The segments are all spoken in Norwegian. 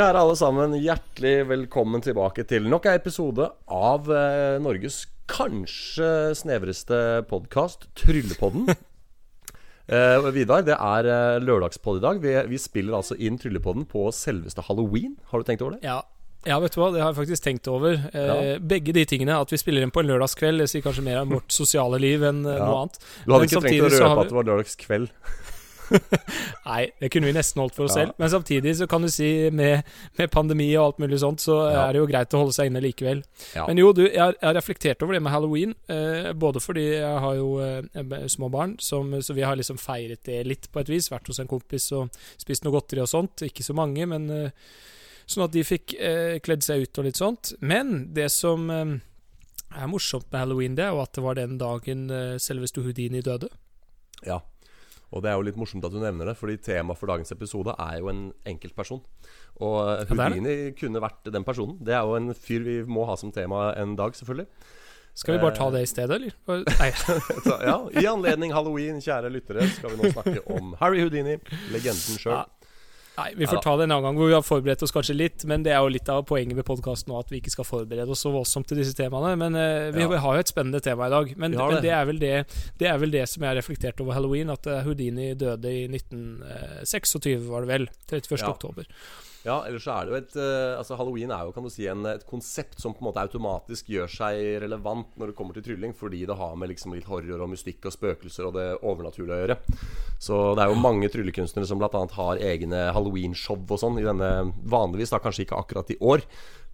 Kjære alle sammen, hjertelig velkommen tilbake til nok en episode av eh, Norges kanskje snevreste podkast, Tryllepodden. Eh, Vidar, det er eh, lørdagspod i dag. Vi, vi spiller altså inn Tryllepodden på selveste halloween. Har du tenkt over det? Ja. ja, vet du hva, det har jeg faktisk tenkt over. Eh, Begge de tingene. At vi spiller inn på en lørdagskveld, det sier kanskje mer om vårt sosiale liv enn eh, Ja. noe annet. Du hadde Men ikke trengt å samtidig så har røpe vi- at det var lørdagskveld. Nei, det kunne vi nesten holdt for oss Ja. selv. Men samtidig så kan du si med, med pandemi og alt mulig sånt, så Ja. er det jo greit å holde seg inne likevel. Ja. Men jo, du, jeg har, reflektert over det med halloween. Eh, både fordi jeg har jo eh, små barn, som, så vi har liksom feiret det litt på et vis. Vært hos en kompis og spist noe godteri og sånt. Ikke så mange, men eh, sånn at de fikk eh, kledd seg ut og litt sånt. Men det som eh, er morsomt med halloween, det er jo at det var den dagen eh, selveste Houdini døde. Ja. Og det er jo litt morsomt at du nevner det, fordi temaet for dagens episode er jo en enkeltperson. Og eh, Ja. Houdini kunne vært den personen. Det er jo en fyr vi må ha som tema en dag, selvfølgelig. Skal vi bare ta det i stedet, eller? Nei. Ja, I anledning halloween, kjære lyttere, skal vi nå snakke om Harry Houdini, legenden sjøl. Nei, vi får ja, ta det en annen gang hvor vi har forberedt oss kanskje litt. Men det er jo litt av poenget med podkasten at vi ikke skal forberede oss så voldsomt til disse temaene. Men uh, vi, Ja. vi har jo et spennende tema i dag. Men, det. men det. er vel det, det er vel det som jeg har reflektert over halloween, at eh, Houdini døde i 1926, var det vel. 31. Ja. oktober. Ja, ellers så er det jo et eh, Altså Halloween er jo kan du si en, et konsept som på en måte automatisk gjør seg relevant når det kommer til trylling, fordi det har med liksom litt horror og mystikk og spøkelser og det overnaturlige å gjøre. Så det er jo mange tryllekunstnere som bl.a. har egne Halloween-show og sånn i denne Vanligvis, da kanskje ikke akkurat i år,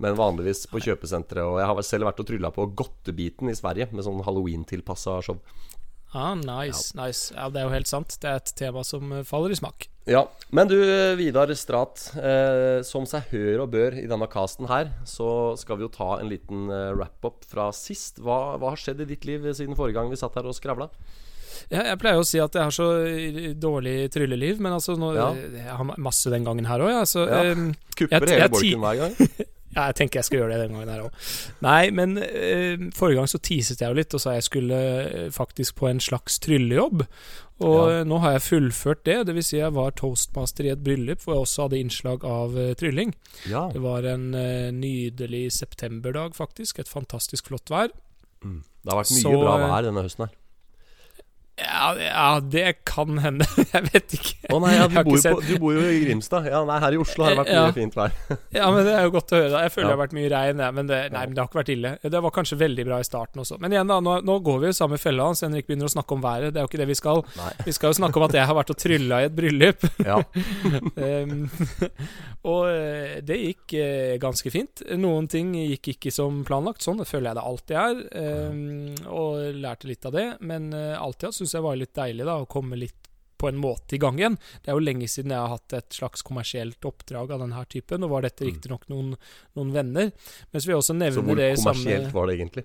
men vanligvis på kjøpesentre. Og jeg har selv vært og trylla på Godtebiten i Sverige med sånn Halloween-tilpassa show. Ah, nice, nice. Ja, det er jo helt sant. Det er et tema som eh, faller i smak. Ja, Men du Vidar Strat, eh, som seg hør og bør i denne casten her, så skal vi jo ta en liten eh, wrap-up fra sist. Hva, hva har skjedd i ditt liv siden forrige gang vi satt her og skravla? Ja, jeg pleier å si at jeg har så eh, dårlig trylleliv, men altså nå, Ja. Jeg har masse den gangen her òg, ja. Så, Ja. Kupper Jeg- hele bolken hver gang? Ja, jeg tenker jeg skal gjøre det den gangen her òg. Nei, men eh, forrige gang så teaset jeg jo litt og sa jeg skulle eh, faktisk på en slags tryllejobb. Og Ja. eh, nå har jeg fullført det. Det vil si jeg var toastmaster i et bryllup hvor jeg også hadde innslag av uh, trylling. Ja. Det var en uh, nydelig septemberdag, faktisk. Et fantastisk flott vær. Mm. Det har vært mye Så, bra vær denne høsten her. Ja, ja det kan hende. jeg vet ikke. Å nei, ja, du, bor på, du bor jo i Grimstad. Ja, nei, her i Oslo har det vært Ja. mye fint vær. Ja, men Det er jo godt å høre. da Jeg føler det har vært mye regn, ja, men det, nei, men det har ikke vært ille. Det var kanskje veldig bra i starten også. Men igjen, da, nå, nå går vi jo samme fella. Hans Henrik begynner å snakke om været. Det er jo ikke det vi skal. Nei. Vi skal jo snakke om at jeg har vært og trylla i et bryllup. Ja. Um, og eh, det gikk eh, ganske fint. Noen ting gikk ikke som planlagt. Sånn det føler jeg det alltid er. Um, og lærte litt av det. Men uh, alltid syns jeg var litt deilig da å komme litt på en måte i gang igjen. Det er jo lenge siden jeg har hatt et slags kommersielt oppdrag av denne typen. Nå var dette Mm. riktignok noen, noen venner. Mens vi også nevner det i samme kommersielt var det egentlig?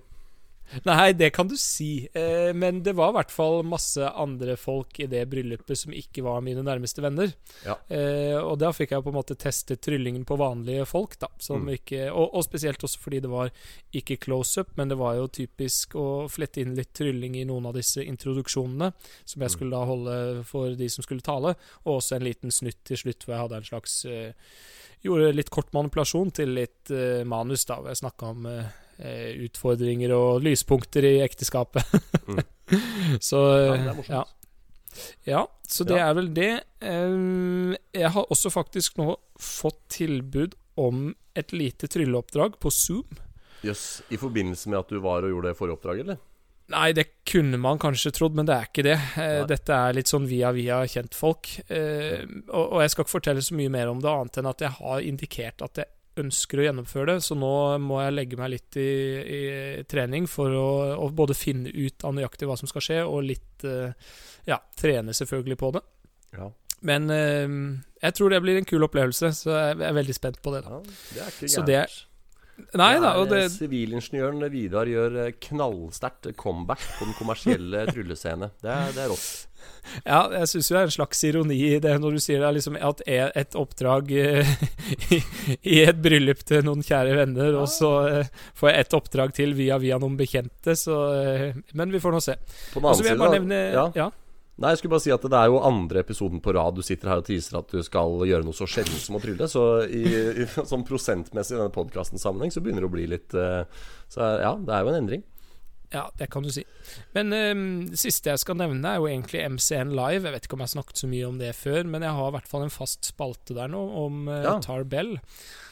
Nei, det kan du si. Eh, men det var i hvert fall masse andre folk i det bryllupet som ikke var mine nærmeste venner. Ja. Eh, og da fikk jeg på en måte testet tryllingen på vanlige folk, da. Mm. ikke, og, og spesielt også fordi det var ikke close-up, men det var jo typisk å flette inn litt trylling i noen av disse introduksjonene som jeg Mm. skulle da holde for de som skulle tale, og også en liten snutt til slutt hvor jeg hadde en slags eh, Gjorde litt kort manipulasjon til litt eh, manus, da, hvor jeg snakka om eh, utfordringer og lyspunkter i ekteskapet. Mm. så Ja, eh, det er morsomt. ja. ja, så det Ja. er vel det. Jeg har også faktisk nå fått tilbud om et lite trylleoppdrag på Zoom. Jøss. I forbindelse med at du var og gjorde det forrige oppdraget, eller? Nei, det kunne man kanskje trodd, men det er ikke det. Eh, Nei. dette er litt sånn via via kjentfolk. Eh, og, og jeg skal ikke fortelle så mye mer om det, annet enn at jeg har indikert at jeg ønsker å gjennomføre det, så nå må jeg legge meg litt i, i trening for å, å både finne ut av nøyaktig hva som skal skje, og litt eh, ja, trene selvfølgelig på det. Ja. Men eh, jeg tror det blir en kul opplevelse, så jeg er veldig spent på det. da. ja det er ikke Så gærent. Nei da, og det eh, Sivilingeniøren Vidar gjør eh, knallsterkt comeback på den kommersielle tryllescene. Det er, det er rått. Ja, jeg syns jo det er en slags ironi i det når du sier det, er liksom at e- et oppdrag eh, i, i et bryllup til noen kjære venner, og så får jeg et oppdrag til via via noen bekjente, så Men vi får nå se. På den annen side, nevne ja, Ja. Nei, jeg skulle bare si at det er jo andre episoden på rad du sitter her og teaser at du skal gjøre noe så sjeldent som å trylle. Så i, i, sånn prosentmessig i denne podkastens sammenheng så begynner det å bli litt uh, Så ja, det er jo en endring. Ja, det kan du si. Men um, siste jeg skal nevne, er jo egentlig MCN Live. Jeg vet ikke om jeg har snakket så mye om det før, men jeg har i hvert fall en fast spalte der nå om uh, ja. Tarbell. Eh,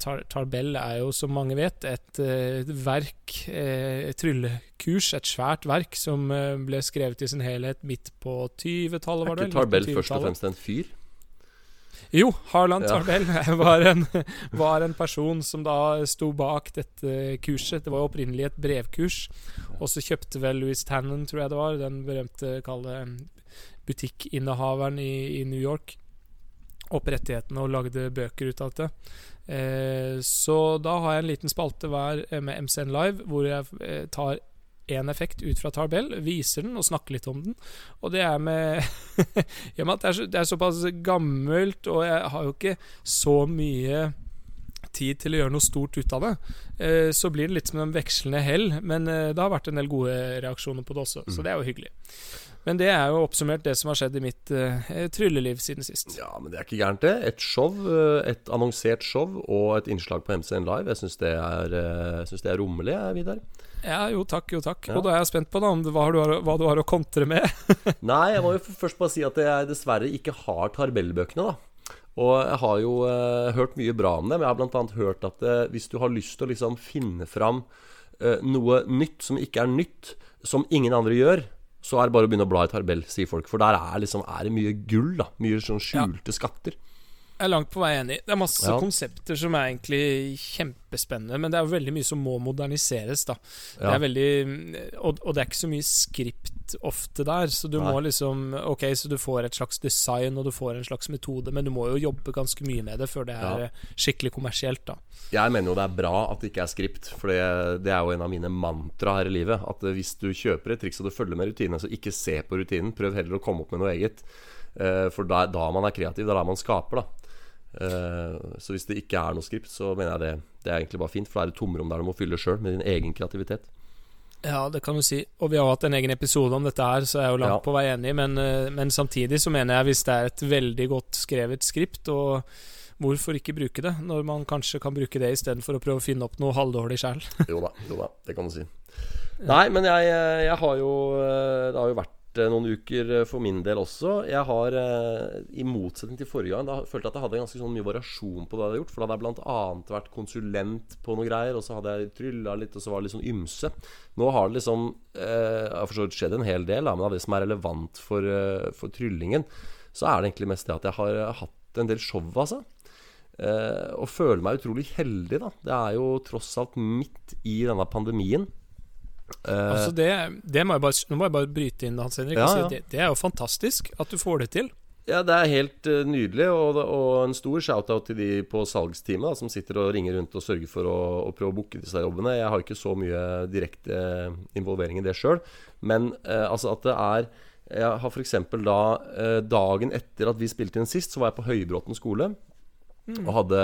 Tar Tarbell er jo, som mange vet, et, et eh, verk, eh, et tryllekurs, et svært verk, som ble skrevet i sin helhet midt på 20-tallet, var det? Er ikke Tarbell først og fremst en fyr? Jo, Harland ja. Tarbell var en, var en, person som da sto bak dette kurset. Det var jo opprinnelig et brevkurs. Og så kjøpte vel Louis Tannen, tror jeg det var, den berømte kalde butikkinnehaveren i, i New York, opp rettighetene og lagde bøker ut av det. Eh, så da har jeg en liten spalte hver eh, med MCN Live, hvor jeg eh, tar én effekt ut fra Tarbell, viser den og snakker litt om den. Og det er med I og med at det er, såpass gammelt, og jeg har jo ikke så mye tid til å gjøre noe stort ut av det, så blir det litt som en vekslende hell. Men det har vært en del gode reaksjoner på det også, så mm. det er jo hyggelig. Men det er jo oppsummert det som har skjedd i mitt uh, trylleliv siden sist. Ja, men det er ikke gærent, det. Et show, eh, et annonsert show og et innslag på MCN Live. Jeg syns det, uh, det, er rommelig, Vidar. Ja, jo takk, jo takk. Ja. Og da er jeg spent på da, om hva, du har, hva du har å kontre med. Nei, jeg må jo først bare si at jeg dessverre ikke har Tarbell-bøkene, da. Og jeg har jo eh, hørt mye bra om det, men Jeg har bl.a. hørt at eh, hvis du har lyst til å liksom finne fram eh, noe nytt som ikke er nytt, som ingen andre gjør, så er det bare å begynne å bla i Tarbell, sier folk. For der er, liksom, er det mye gull. da Mye sånn skjulte ja. skatter. Jeg er langt på vei enig. Det er masse ja. konsepter som er egentlig kjempespennende, men det er jo veldig mye som må moderniseres, da. Ja. Det er veldig og, og, det er ikke så mye skript ofte der, så du Nei. må liksom Ok, så du får et slags design, og du får en slags metode, men du må jo jobbe ganske mye med det før det er ja. skikkelig kommersielt, da. Jeg mener jo det er bra at det ikke er skript, for det, det er jo en av mine mantra her i livet. At hvis du kjøper et triks og du følger med rutinen, så ikke se på rutinen. Prøv heller å komme opp med noe eget. Eh, for da, da man er kreativ, det er da man skaper, da. Eh, så hvis det ikke er noe skript, så mener jeg det, det er egentlig bare fint. For det er et tomrom der du må fylle sjøl med din egen kreativitet. Ja, det kan du si. Og vi har hatt en egen episode om dette her, så jeg er jo langt ja. på vei enig. Men, eh, men, samtidig så mener jeg hvis det er et veldig godt skrevet skript, og hvorfor ikke bruke det, når man kanskje kan bruke det istedenfor å prøve å finne opp noe halvdårlig sjæl? jo da, jo da, det kan du si. Nei, men jeg, jeg har jo eh, Det har jo vært Eh, noen uker eh, for min del også. Jeg har, eh, i motsetning til forrige gang, da følte jeg at jeg hadde ganske sånn mye variasjon på det jeg hadde gjort. For da hadde jeg bl.a. vært konsulent på noe greier, og så hadde jeg trylla litt, og så var det litt sånn ymse. Nå har det liksom eh, for så vidt skjedd en hel del, da, men av det som er relevant for, for tryllingen, så er det egentlig mest det at jeg har hatt en del show, altså. Eh, og føler meg utrolig heldig, da. Det er jo tross alt midt i denne pandemien. Uh, altså det, det må jeg bare, nå må jeg bare bryte inn, Hans Henrik. Ja, ja. Det, det, er jo fantastisk at du får det til. Ja, det er helt uh, nydelig. Og, og, en stor shout-out til de på salgsteamet som sitter og ringer rundt og sørger for å, å prøve å booke disse jobbene. Jeg har ikke så mye direkte involvering i det sjøl. Men altså at det er Jeg har f.eks. da Dagen etter at vi spilte inn sist, så var jeg på Høybråten skole mm. og hadde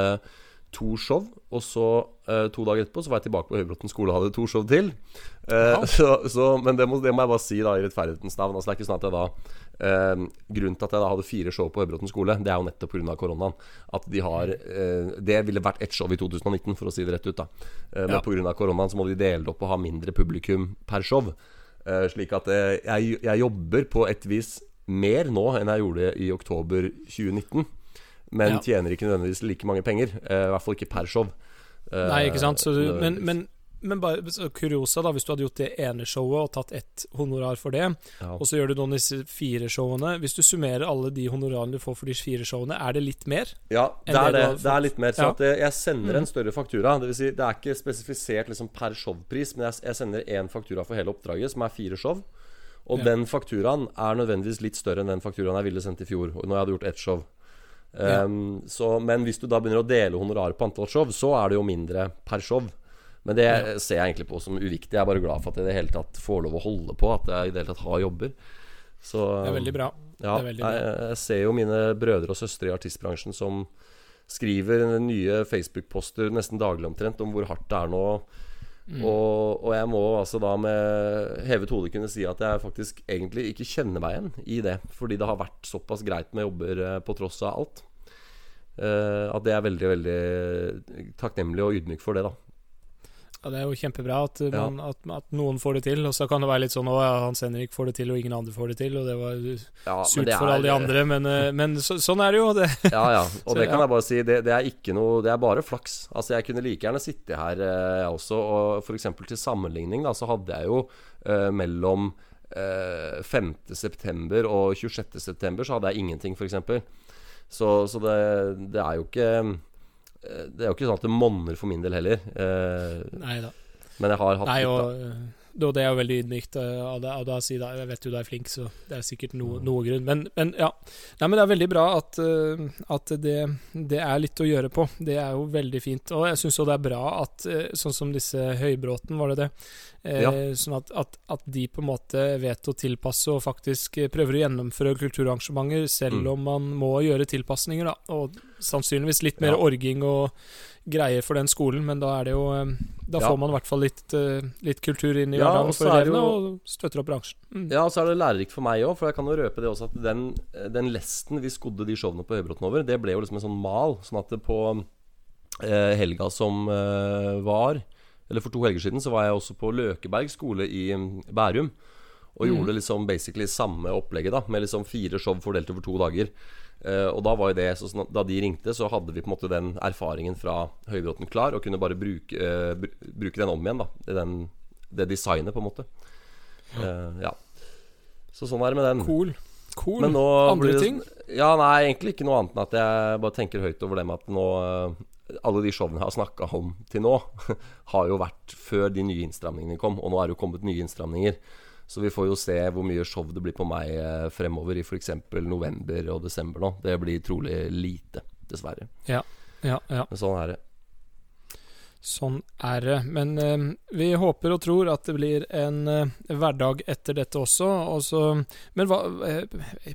to show. Og så uh, to dager etterpå så var jeg tilbake på Høybråten skole og hadde to show til. Eh, så, så, men det må, det må, jeg bare si da i rettferdighetens navn. Altså, det er ikke sånn at jeg da uh, Grunnen til at jeg da hadde fire show på Høybråten skole, det er jo nettopp pga. koronaen. At de har Det ville vært ett show i 2019, for å si det rett ut. da eh, Men ja. pga. koronaen så må de dele det opp og ha mindre publikum per show. Slik at jeg, jeg jobber på et vis mer nå enn jeg gjorde i oktober 2019 men ja. tjener ikke nødvendigvis like mange penger. Uh, I hvert fall ikke per show. Uh, Nei, ikke sant. Du, men, men, men, bare så kuriosa, da. Hvis du hadde gjort det ene showet og tatt ett honorar for det, ja. og så gjør du noen av disse fire showene Hvis du summerer alle de honorarene du får for de fire showene, er det litt mer? Ja, det er det. Det er litt mer. Så ja. jeg sender en mm. større faktura. Det vil si, det er ikke spesifisert liksom per showpris, men jeg, jeg sender én faktura for hele oppdraget, som er fire show. Og den fakturaen er nødvendigvis litt større enn den fakturaen jeg ville sendt i fjor, når jeg hadde gjort ett show. Um, så, men hvis du da begynner å dele honoraret på antall show, så er det jo mindre per show. Men det ja. ser jeg egentlig på som uviktig. Jeg er bare glad for at jeg i det hele tatt får lov å holde på. At jeg i det hele tatt har jobber. Så, det er veldig bra. Ja, veldig bra. Jeg, jeg, ser jo mine brødre og søstre i artistbransjen som skriver nye Facebook-poster nesten daglig omtrent om hvor hardt det er nå Mm. Og, og, jeg må altså da med hevet hode kunne si at jeg faktisk egentlig ikke kjenner meg igjen i det. Fordi det har vært såpass greit med jobber eh, på tross av alt. Uh, at det er veldig, veldig takknemlig og ydmyk for det, da. Ja, Det er jo kjempebra at, man, ja. at, at, noen får det til. Og så kan det være litt sånn Å ja, Hans Henrik får det til, og ingen andre får det til. Og det var ja, surt det for alle de andre, men, eh, men så, sånn er det jo. Det. Ja, ja. Og så, det kan jeg bare si. Det, det, er ikke noe Det er bare flaks. Altså, jeg kunne like gjerne sitte her, eh, jeg også. Og f.eks. til sammenligning, da, så hadde jeg jo eh, mellom eh, 5.9. og 26.9. så hadde jeg ingenting, f.eks. Så, så det, det er jo ikke Eh, det er jo ikke sånn at det monner for min del heller. Eh, Nei da. Men jeg har hatt Nei, og, da. Og det er jo veldig ydmykt eh, av deg å si. Jeg vet jo du er flink, så det er sikkert no, mm. noe grunn. Men, men, ja. Nei, men det er veldig bra at, at det, det, er litt å gjøre på. Det er jo veldig fint. Og jeg syns jo det er bra at sånn som disse Høybråten, var det det? Ja. Sånn at, at, at, de på en måte vet å tilpasse og faktisk prøver å gjennomføre kulturarrangementer, selv mm. om man må gjøre tilpasninger, da. Og sannsynligvis litt mer ja. orging og greier for den skolen, men da er det jo da får man i hvert fall litt, uh, litt, kultur inn i hverdagen for elevene, og støtter opp bransjen. Mm. Ja, og så er det lærerikt for meg òg, for jeg kan jo røpe det også at den, den lesten vi skodde de showene på Høybråten over, det ble jo liksom en sånn mal. Sånn at på eh, helga som eh, var, eller for to helger siden, så var jeg også på Løkeberg skole i Bærum. Og mm. gjorde liksom basically samme opplegget, da med liksom fire show fordelt over to dager. Uh, og da var jo det sånn Da de ringte, så hadde vi på en måte den erfaringen fra Høybråten klar, og kunne bare bruke, uh, bruke den om igjen. da den, Det designet, på en måte. Uh, ja. Så sånn er det med den. Cool. cool. Nå, Andre det, ting? Ja, nei, egentlig ikke noe annet enn at jeg bare tenker høyt over det med at nå Alle de showene jeg har snakka om til nå, har jo vært før de nye innstramningene kom. Og nå er det jo kommet nye innstramninger. Så vi får jo se hvor mye show det blir på meg eh, fremover i f.eks. november og desember nå. Det blir trolig lite, dessverre. Ja, ja, ja. Men sånn er det. Sånn er det. Men eh, vi håper og tror at det blir en eh, hverdag etter dette også. også men hva, eh,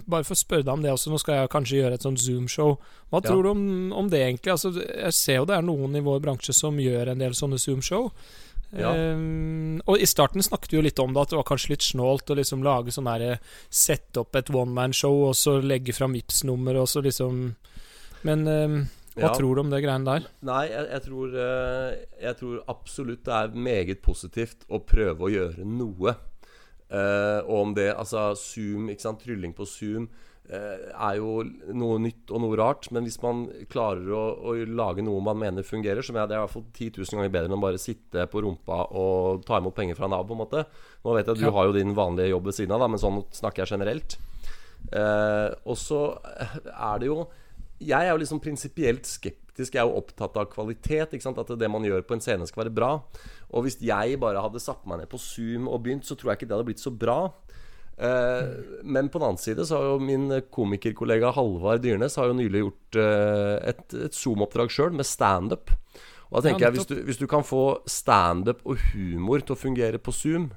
bare for å spørre deg om det også, nå skal jeg kanskje gjøre et sånt Zoom-show. Hva ja. tror du om, om, det, egentlig? Altså, jeg ser jo det er noen i vår bransje som gjør en del sånne Zoom-show. Ja. Um, og I starten snakket vi jo litt om det, at det var kanskje litt snålt å liksom lage sånn der Sette opp et one man-show og så legge fram Vipps-nummer og så liksom Men um, hva ja. tror du om det greiene der? Nei, jeg, jeg, tror, uh, jeg, tror, absolutt det er meget positivt å prøve å gjøre noe. Uh, og om det Altså Zoom, ikke sant, trylling på Zoom uh, er jo noe nytt og noe rart. Men hvis man klarer å, å lage noe man mener fungerer, som jeg, det er i hvert fall 10 000 ganger bedre enn å bare sitte på rumpa og ta imot penger fra Nav. på en måte Nå vet jeg at du ja. har jo din vanlige jobb ved siden av, da, men sånn snakker jeg generelt. Uh, og så er det jo Jeg er jo liksom prinsipielt skeptisk. Jeg er jo opptatt av kvalitet. At det man gjør på en scene, skal være bra. Og hvis jeg bare hadde satt meg ned på Zoom og begynt, så tror jeg ikke det hadde blitt så bra. Uh, men på den annen side så har jo min komikerkollega Halvard Dyrnes Har jo nylig gjort uh, et, et Zoom-oppdrag sjøl med standup. Og da tenker ja, jeg hvis du, hvis du, kan få standup og humor til å fungere på Zoom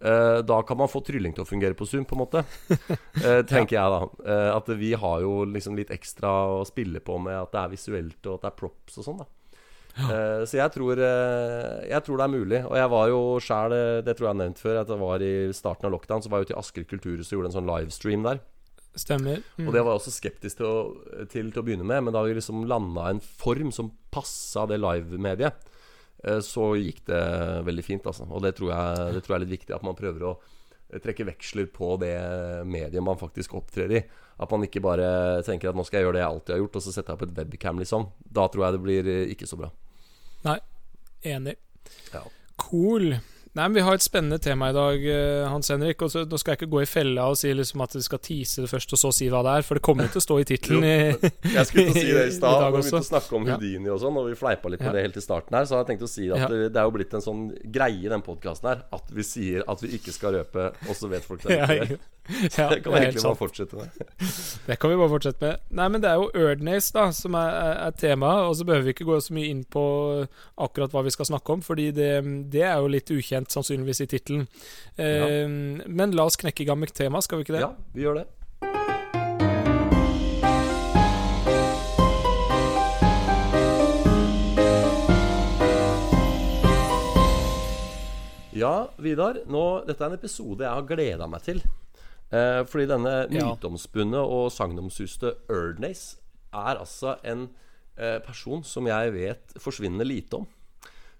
eh, da kan man få trylling til å fungere på Zoom, på en måte. tenker ja. jeg, da. at vi har jo liksom litt ekstra å spille på med at det er visuelt, og at det er props og sånn. da Ja. så jeg tror, jeg tror, det er mulig. Og jeg var jo sjæl, eh, det tror jeg har nevnt før, at det var i starten av lockdown, så var jeg jo til Asker kulturhus og gjorde en sånn livestream der. Stemmer. Mm. Og det var jeg også skeptisk til å, til, til å, begynne med, men da vi liksom landa en form som passa det live-mediet, så gikk det veldig fint, altså. Og det tror, jeg, det tror jeg er litt viktig, at man prøver å trekke veksler på det mediet man faktisk opptrer i. At man ikke bare tenker at nå skal jeg gjøre det jeg alltid har gjort, og så setter jeg opp et webcam, liksom. Da tror jeg det blir ikke så bra. Nei, enig. Ja. Cool. Nei, men Vi har et spennende tema i dag, eh, Hans Henrik. og så, Nå skal jeg ikke gå i fella og si liksom at vi skal tease det først, og så si hva det er. For det kommer til å stå i tittelen. jeg skulle til å si det i stad. Når vi begynte å snakke om Houdini og sånn, og vi fleipa litt med ja. det helt i starten her, så har jeg tenkt å si at ja. det, det, er jo blitt en sånn greie i den podkasten her at vi sier at vi ikke skal røpe, og så vet folk det. Ja, ja, det kan vi egentlig bare fortsette med. det kan vi bare fortsette med. Nei, men det er jo Erdnace da som er, er temaet, og så behøver vi ikke gå så mye inn på akkurat hva vi skal snakke om, fordi det, det er jo litt ukjent, sannsynligvis, i tittelen. Eh, ja. Men la oss knekke i gang med tema, skal vi ikke det? Ja, vi gjør det. Ja, Vidar. Nå, dette er en episode jeg har gleda meg til. Eh, fordi denne Ja. myteomspunne og sagnomsuste Erdnace er altså en eh, person som jeg vet forsvinner lite om.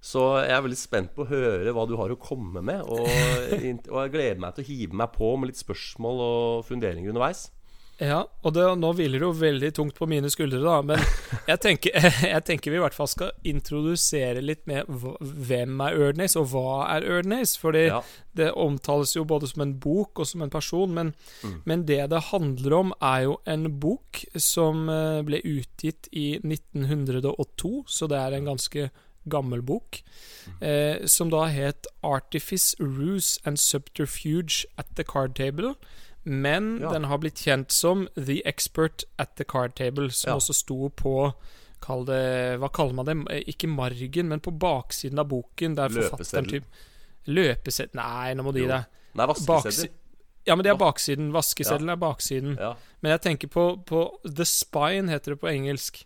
Så jeg er veldig spent på å høre hva du har å komme med. Og, og jeg gleder meg til å hive meg på med litt spørsmål og funderinger underveis. Ja, og det, nå hviler det jo veldig tungt på mine skuldre, da. Men jeg tenker, jeg tenker vi i hvert fall skal introdusere litt med hvem er Erdnace, og hva er Erdnace. Fordi Ja. det omtales jo både som en bok og som en person. Men, Mm. men det det handler om, er jo en bok som eh, ble utgitt i 1902, så det er en ganske gammel bok. Eh, som da het 'Artifice, Ruse and Subterfuge at the Card Table'. Men Ja. den har blitt kjent som 'The Expert at the Card Table', som Ja. også sto på Kall det Hva kaller man det? Eh, Ikke margen, men på baksiden av boken. Der Løpeseddel. typ Løpeseddel Nei, nå må du gi deg. Nei, vaskeseddel. ja, men det er baksiden. Vaskeseddelen er baksiden. Ja. Men jeg tenker på, på The Spine, heter det på engelsk.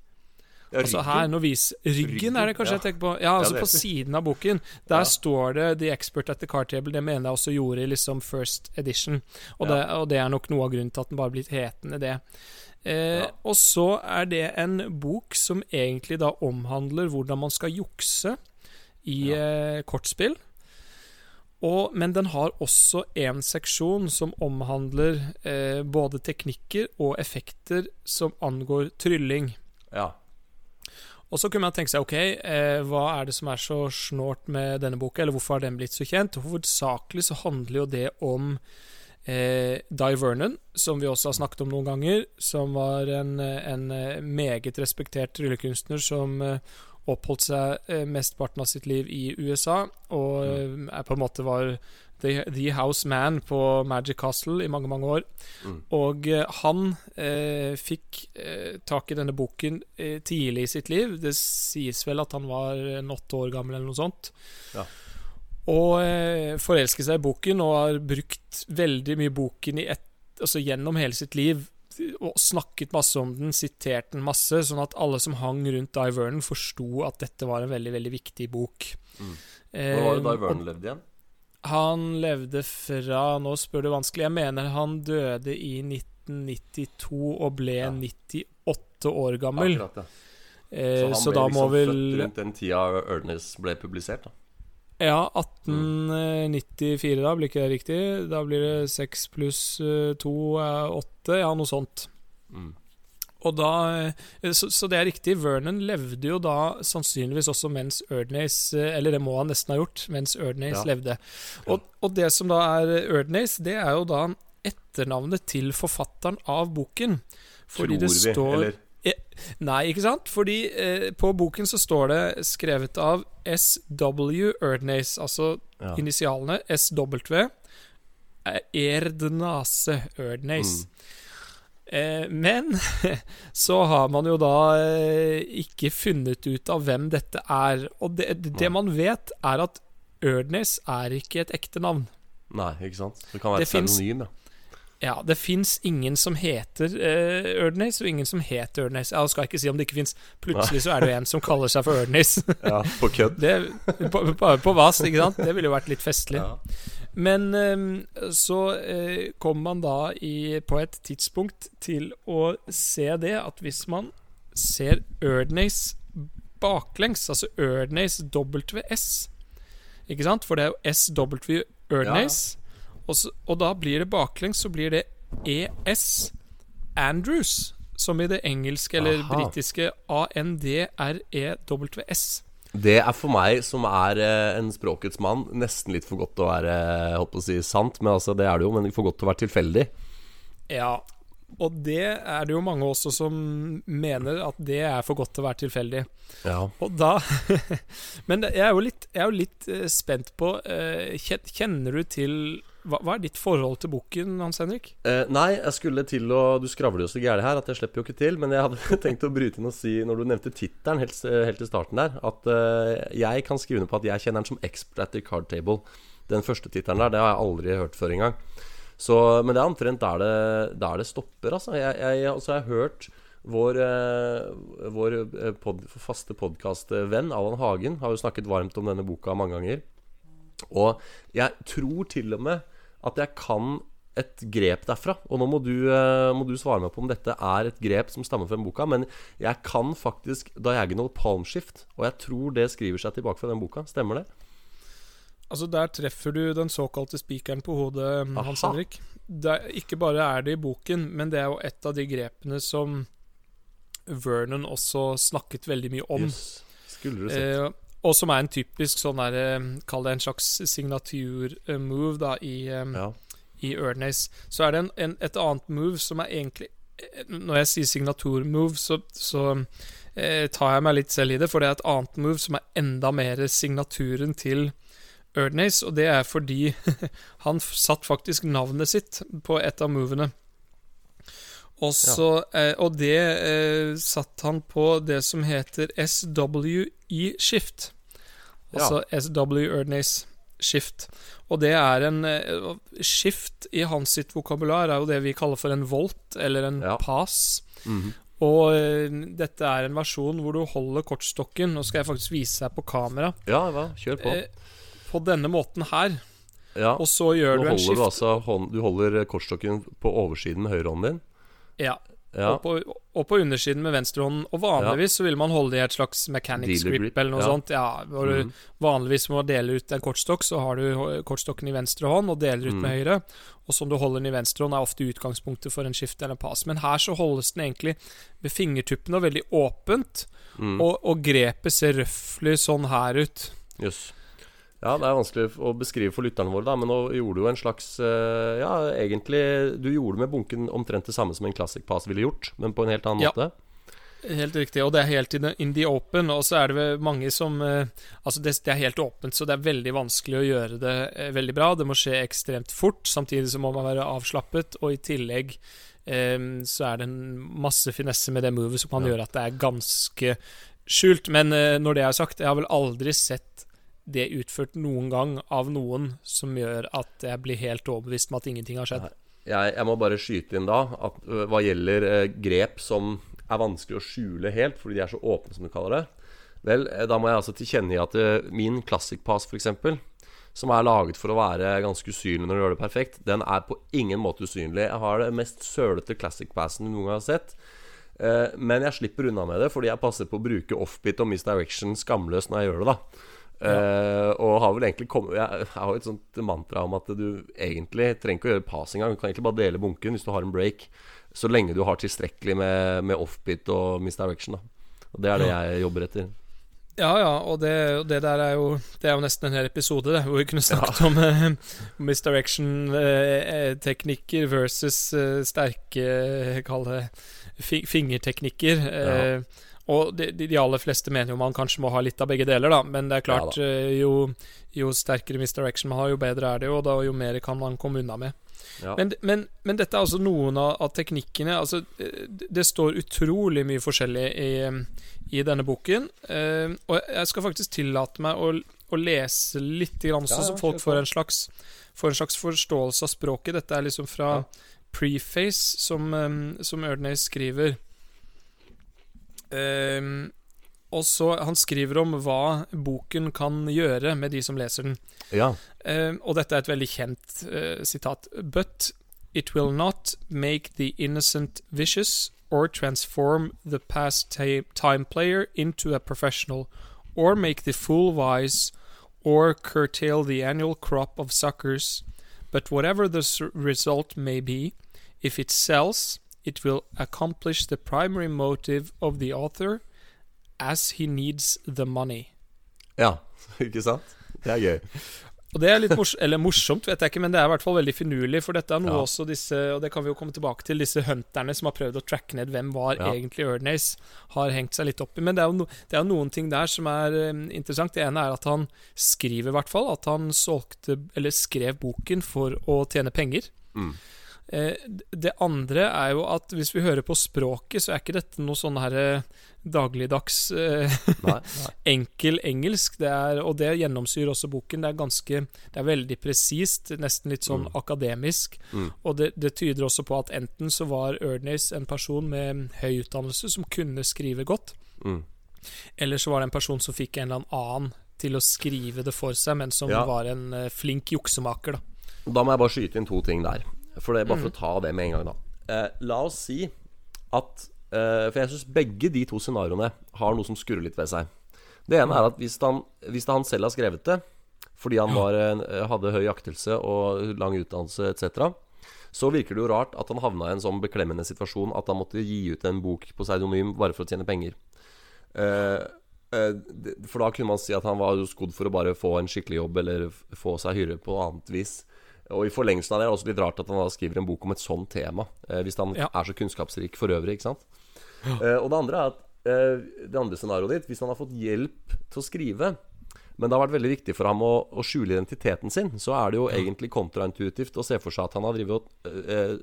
Ja, Altså her, ryggen. nå vis Ryggen, er det kanskje ja. jeg tenker på. Ja, altså på siden av boken. Der Ja. står det 'The Expert at the Car Table'. Det mener jeg også gjorde i liksom first edition. Og, Ja. det, og det er nok noe av grunnen til at den bare blitt hetende det. Eh, Ja. Og så er det en bok som egentlig da omhandler hvordan man skal jukse i eh, kortspill. Og, men den har også en seksjon som omhandler eh, både teknikker og effekter som angår trylling. Ja. Og så kunne man tenke seg ok, eh, hva er det som er så snålt med denne boka, eller hvorfor har den blitt så kjent? Hovedsakelig så handler jo det om eh, Di Vernon, som vi også har snakket om noen ganger, som var en, en eh, meget respektert tryllekunstner som eh, oppholdt seg eh, mesteparten av sitt liv i USA, og er på en måte var the, the house man på Magic Castle i mange, mange år. Mm. Og eh, han eh, fikk eh, tak i denne boken eh, tidlig i sitt liv. Det sies vel at han var en åtte år gammel eller noe sånt. Ja. Og eh, forelsket seg i boken og har brukt veldig mye boken i ett, altså gjennom hele sitt liv. Og snakket masse om den, sitert den masse, sånn at alle som hang rundt Di Vernon, forsto at dette var en veldig veldig viktig bok. Mm. Eh, Hvor var det Di Vernon levde igjen? Han levde fra Nå spør du vanskelig. Jeg mener han døde i 1992 og ble Ja. 98 år gammel. Akkurat, ja. Eh, Så han så ble da liksom vel født rundt den tida Ørnes ble publisert, da. Ja, 1894, da. Blir ikke det riktig? Da blir det 6 pluss 2 er 8. Ja, noe sånt. Mm. Og da eh, så, så det er riktig. Vernon levde jo da sannsynligvis også mens Erdnace eh, Eller det må han nesten ha gjort, mens Erdnace Ja. levde. Og, og det som da er Erdnace, det er jo da etternavnet til forfatteren av boken. Fordi Tror det vi, står eller Nei, ikke sant? Fordi eh, på boken så står det skrevet av SW Erdnace, altså ja. initialene SW eh, Erdnase Erdnace. Eh, men så har man jo da eh, ikke funnet ut av hvem dette er. Og det, det man vet, er at Erdnace er ikke et ekte navn. Nei, ikke sant? Det kan være Det et pseudonym, ja. Ja, det fins ingen som heter uh, Erdnace, og ingen som heter Erdnace. Jeg skal ikke si om det ikke fins. Plutselig så er det jo en som kaller seg for Erdnace. ja. På kødd. Det, på, på, på vas, ikke sant? Det ville jo vært litt festlig. Ja. Men ehm, så kommer man da i, på et tidspunkt til å se det at hvis man ser Erdnace baklengs, altså Erdnace WS Ikke sant? For det er jo SW Erdnace. Og, så, og da blir det baklengs, så blir det ES Andrews. Som i det engelske eller britiske ANDREWS. Det er for meg, som er eh, en språkets mann, nesten litt for godt til å være eh, holdt på å si sant. Men altså, det er det jo, men for godt til å være tilfeldig. Ja, og det er det jo mange også som mener at det er for godt til å være tilfeldig. Ja. Og da Men jeg er jo litt, jeg er jo litt eh, spent på Kjenner du til hva, hva er ditt forhold til boken, Hans Henrik? Eh, nei, jeg skulle til å Du skravler jo så gærent her at jeg slipper jo ikke til. Men jeg hadde tenkt å bryte inn og si, når du nevnte tittelen helt, helt i starten der, at eh, jeg kan skrive under på at jeg kjenner den som Expert at Card Table. Den første tittelen der, det har jeg aldri hørt før engang. Så, men det er omtrent der det, der det stopper, altså. Jeg, jeg, altså, jeg har hørt vår, eh, vår eh, pod, faste podkastvenn Allan Hagen har jo snakket varmt om denne boka mange ganger. Og jeg tror til og med at jeg kan et grep derfra. Og nå må du, eh, må du svare meg på om dette er et grep som stammer fra den boka. Men jeg kan faktisk Diagonal Palm Shift, og jeg tror det skriver seg tilbake fra den boka. Stemmer det? Altså Der treffer du den såkalte spikeren på hodet, Aha. Hans Henrik. Det er, ikke bare er det i boken, men det er jo et av de grepene som Vernon også snakket veldig mye om. Yes. Skulle du sett. Eh, og som er en typisk sånn der eh, Kall det en slags signatur-move da i, ja. i Erdnace. Så er det en, en, et annet move som er egentlig eh, Når jeg sier signatur-move, så, så eh, tar jeg meg litt selv i det, for det er et annet move som er enda mer signaturen til Erdnace, og det er fordi han satt faktisk navnet sitt på et av movene. Og, så, eh, og det eh, satt han på det som heter SWE-shift. Altså SW Erdnace shift. Og det er en Skift Shift i hans sitt vokabular er jo det vi kaller for en volt, eller en Ja. pass. Mhm. Og eh, dette er en versjon hvor du holder kortstokken Nå skal jeg faktisk vise deg på kamera. ja, hva? Kjør på. Eh, på denne måten her. ja. Og så gjør Nå du en skift. du altså hånd, Du holder kortstokken på oversiden med høyrehånden din. Ja, Ja. og, på, og på undersiden med venstrehånden. Og vanligvis så vil man holde det i et slags mechanics script grip, eller noe ja. sånt. Ja, hvor du Mhm. Vanligvis må dele ut en kortstokk, så har du kortstokken i venstre hånd og deler ut Mm. med høyre. Og som du holder den i venstre hånd, er ofte utgangspunktet for en skift eller en pass. Men her så holdes den egentlig ved fingertuppene og veldig åpent. Mm. Og, og grepet ser røftlig sånn her ut. Jøss. Ja, det er vanskelig å beskrive for lytterne våre, da, men nå gjorde du jo en slags eh, Ja, egentlig Du gjorde med bunken omtrent det samme som en classic pass ville gjort, men på en helt annen Ja. måte. Helt riktig, og det er helt in the, open. Og så er det mange som eh, Altså, det, det er helt åpent, så det er veldig vanskelig å gjøre det eh, veldig bra. Det må skje ekstremt fort, samtidig så må man være avslappet, og i tillegg um, så er det en masse finesse med det movet som kan Ja. gjøre at det er ganske skjult. Men uh, når det er sagt, jeg har vel aldri sett det utført noen gang av noen som gjør at jeg blir helt overbevist om at ingenting har skjedd. Jeg, jeg må bare skyte inn da at hva gjelder grep som er vanskelig å skjule helt, fordi de er så åpne, som du kaller det Vel, da må jeg altså tilkjennegi at min classic pass, f.eks., som er laget for å være ganske usynlig når du gjør det perfekt, den er på ingen måte usynlig. Jeg har det mest sølete classic passen du noen gang har sett. Men jeg slipper unna med det fordi jeg passer på å bruke offbeat og misdirection skamløst når jeg gjør det, da. Eh, og har vel egentlig kommet Jeg, jeg har jo et sånt mantra om at du egentlig trenger ikke å gjøre pass engang. Du kan egentlig bare dele bunken hvis du har en break, så lenge du har tilstrekkelig med, med offbeat og misdirection. Da. Og det er det jeg jobber etter. Ja, ja, og det, det der er jo Det er jo nesten en hel episode, det, hvor vi kunne snakket om eh, misdirection-teknikker versus eh, sterke eh, Kall det fi fingerteknikker. Eh, Og de, de aller fleste mener jo man kanskje må ha litt av begge deler, da. Men det er klart, Ja eh, jo, jo sterkere misdirection man har, jo bedre er det jo, og da jo mer kan man komme unna med. Ja. Men, men, men dette er altså noen av, av teknikkene altså, eh, Det står utrolig mye forskjellig i, i denne boken. Eh, og jeg skal faktisk tillate meg å, å lese litt, grann, Ja, så, folk får en, slags, får en slags forståelse av språket. Dette er liksom fra preface, som, um, som Erdnase skriver. Um, og så Han skriver om hva boken kan gjøre med de som leser den. ja. Eh, og dette er et veldig kjent uh, sitat. But it will not make the innocent vicious or transform the past time player into a professional or make the fool wise or curtail the annual crop of suckers. But whatever the result may be, if it sells, it will accomplish the primary motive of the author as he needs the money. ja. Ikke sant? Det er gøy. Og det er litt mors eller morsomt, vet jeg ikke, men det er i hvert fall veldig finurlig. For dette er noe Ja. også disse, og det kan vi jo komme tilbake til, disse hunterne som har prøvd å tracke ned hvem var Ja. egentlig Erdnace, har hengt seg litt opp i. Men det er jo, no, det er noen ting der som er um, interessant. Det ene er at han skriver i hvert fall at han solgte, eller skrev boken for å tjene penger. Mm. Eh, det andre er jo at hvis vi hører på språket, så er ikke dette noe sånn her eh, dagligdags eh, Nei, nei. enkel engelsk, det er, og det gjennomsyrer også boken. Det er ganske Det er veldig presist, nesten litt sånn Mm. akademisk. Mm. Og det, det tyder også på at enten så var Erdnace en person med høy utdannelse som kunne skrive godt, Mm. eller så var det en person som fikk en eller annen til å skrive det for seg, men som Ja. var en flink juksemaker, da. Da må jeg bare skyte inn to ting der. For det, bare Mm. for å ta det med en gang, da. Eh, la oss si at eh, For jeg syns begge de to scenarioene har noe som skurrer litt ved seg. Det ene er at hvis han, hvis han selv har skrevet det, fordi han var, hadde høy aktelse og lang utdannelse etc., så virker det jo rart at han havna i en sånn beklemmende situasjon at han måtte gi ut en bok på pseudonym bare for å tjene penger. Eh, eh, for da kunne man si at han var skodd for å bare få en skikkelig jobb eller få seg hyre på annet vis. Og i forlengelsen av det er det også litt rart at han da skriver en bok om et sånt tema, eh, hvis han Ja. er så kunnskapsrik for øvrig, ikke sant. Eh, og det andre er at eh, det andre scenarioet ditt, hvis han har fått hjelp til å skrive, men det har vært veldig viktig for ham å, å skjule identiteten sin, så er det jo egentlig kontraintuitivt å se for seg at han har drevet og eh,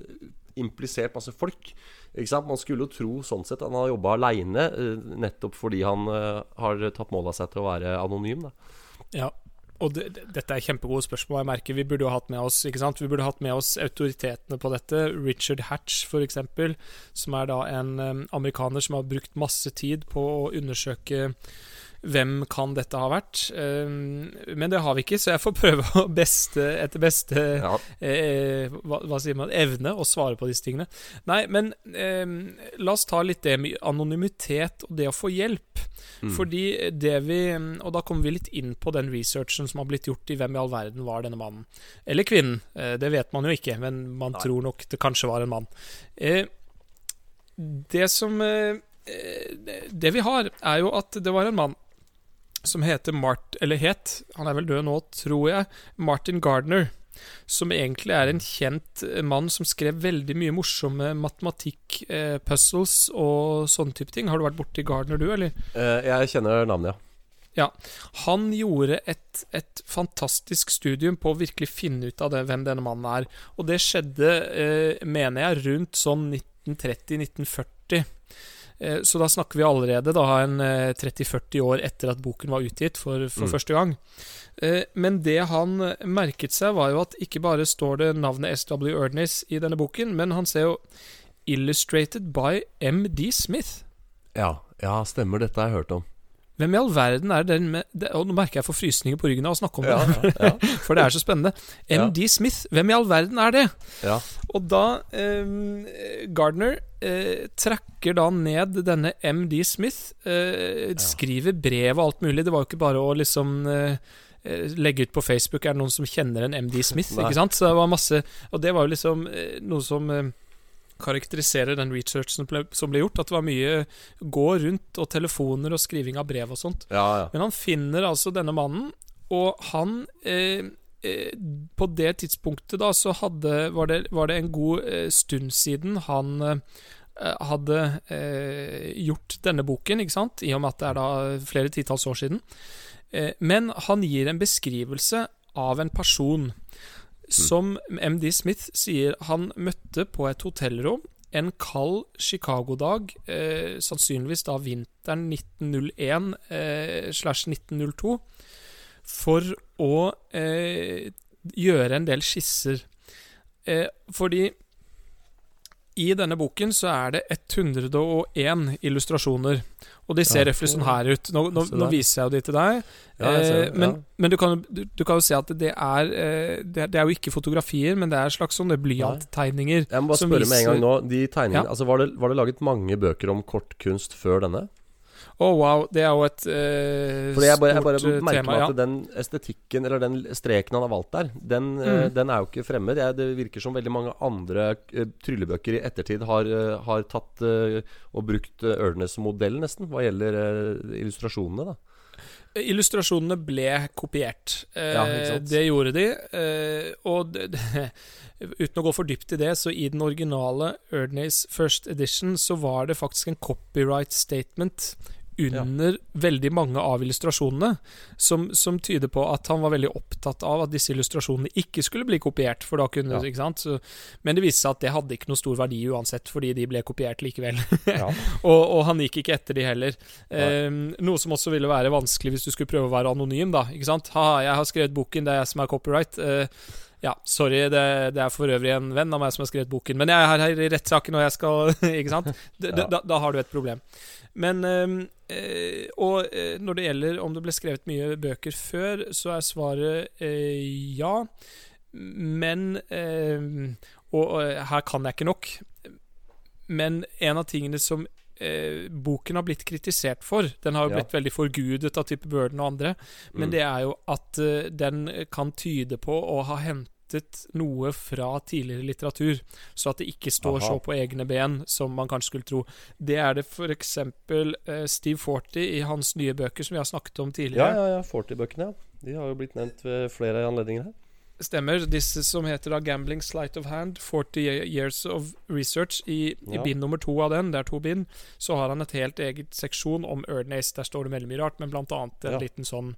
implisert masse folk. Ikke sant? Man skulle jo tro sånn sett at han har jobba aleine, eh, nettopp fordi han eh, har tatt mål av seg til å være anonym. Da. Ja. Og det, det, dette er kjempegode spørsmål. Jeg merker Vi burde jo hatt med oss ikke sant? Vi burde hatt med oss autoritetene på dette. Richard Hatch, f.eks., som er da en eh, amerikaner som har brukt masse tid på å undersøke hvem kan dette ha vært. Eh, men det har vi ikke, så jeg får prøve å beste, etter beste Ja. eh, hva, hva sier man evne å svare på disse tingene. Nei, men eh, la oss ta litt det med anonymitet og det å få hjelp. Mm. Fordi det vi Og da kommer vi litt inn på den researchen som har blitt gjort i hvem i all verden var denne mannen. Eller kvinnen. Eh, det vet man jo ikke, men man Nei. tror nok det kanskje var en mann. Eh, det som eh, det- Det vi har, er jo at det var en mann som heter Mart... Eller het, han er vel død nå, tror jeg. Martin Gardner. Som egentlig er en kjent eh, mann som skrev veldig mye morsomme matematikk-puzzles og sånne type ting. Har du vært borti Gardner, du, eller? Eh, jeg kjenner navnet, ja. Han gjorde et, et fantastisk studium på å virkelig finne ut av det, hvem denne mannen er. Og det skjedde, eh, mener jeg, rundt sånn 1930-1940. Eh, så da snakker vi allerede da en eh, 30-40 år etter at boken var utgitt for, for Mm. første gang. Eh, men det han merket seg, var jo at ikke bare står det navnet S.W. Erdness i denne boken, men han ser jo 'Illustrated by M.D. Smith'. Ja, ja, stemmer. Dette har jeg hørt om. Hvem i all verden er den med det, Og nå merker jeg får frysninger på ryggen av å snakke om det. Ja, ja, For det er så spennende. Ja. MD Smith, hvem i all verden er det? ja. Og da eh, Gardner eh, tracker da ned denne MD Smith, eh, skriver brev og alt mulig. Det var jo ikke bare å liksom eh, eh, legge ut på Facebook Er det noen som kjenner en MD Smith. Nei. ikke sant? Så det var masse Og det var jo liksom eh, noe som karakteriserer den researchen som ble, som ble gjort. At det var mye gå rundt og telefoner og skriving av brev og sånt. ja, ja. Men han finner altså denne mannen, og han eh, eh, På det tidspunktet da så hadde, var, det, var det en god eh, stund siden han eh, hadde eh, gjort denne boken, ikke sant? I og med at det er da flere titalls år siden. Eh, men han gir en beskrivelse av en person som MD Smith sier han møtte på et hotellrom en kald Chicago-dag, eh, sannsynligvis da vinteren 1901 eh, slash 1902, for å eh, gjøre en del skisser. Eh, fordi i denne boken så er det 101 illustrasjoner. Og de ser Ja. røftlig sånn her ut. Nå, nå, nå viser jeg jo de til deg. Ja, Eh, det, men, men du, kan, du, du kan jo se at det er eh, det, er- jo ikke fotografier, men det er slags sånne blyanttegninger. Jeg må bare spørre spørre med en gang nå. De tegningene, altså var det, var det laget mange bøker om kortkunst før denne? Å, wow. Det er jo et eh, Fordi jeg bare, jeg bare stort eh, merker tema. meg Ja. at den estetikken, eller den streken han har valgt der, den, eh, Mm. den er jo ikke fremmed. Jeg, det virker som veldig mange andre eh, tryllebøker i ettertid har, eh, har tatt eh, og brukt Ørnes-modell, nesten, hva gjelder eh, illustrasjonene. da Illustrasjonene ble kopiert. Eh, Ja. Det gjorde de. Eh, og det, det, uten å gå for dypt i det, så i den originale Erdnays First Edition så var det faktisk en copyright statement under veldig mange av illustrasjonene, som, som tyder på at han var veldig opptatt av at disse illustrasjonene ikke skulle bli kopiert. For da kunne, Ja. ikke sant? Så, men det viste seg at det hadde ikke noe stor verdi uansett, fordi de ble kopiert likevel. Ja. og, og han gikk ikke etter de heller. Eh, noe som også ville være vanskelig hvis du skulle prøve å være anonym, da. Ikke sant? Ha, jeg har skrevet boken, det er jeg som er copyright. Eh, ja, sorry, det, det er for øvrig en venn av meg som har skrevet boken, men jeg er her i rettssaken, og jeg skal Ikke sant? D Ja. da, da har du et problem. Men eh, eh, og eh, når det gjelder om det ble skrevet mye bøker før, så er svaret eh, ja. Men eh, og, og her kan jeg ikke nok. Men en av tingene som eh, boken har blitt kritisert for Den har jo Ja. blitt veldig forgudet av type Burden og andre. Men Mm. det er jo at eh, den kan tyde på å ha hentet noe fra tidligere litteratur, så at det ikke står Aha. så på egne ben som man kanskje skulle tro. Det er det f.eks. Uh, Steve Forty i hans nye bøker, som vi har snakket om tidligere. ja, ja. ja Forty-bøkene, ja. De har jo blitt nevnt ved flere anledninger her. Stemmer. Disse som heter da 'Gambling Sleight of Hand', 40 Years of Research. I, i bind nummer to av den, det er to bind, så har han et helt eget seksjon om Erdnace. Der står det veldig mye rart, men blant annet en Ja. liten sånn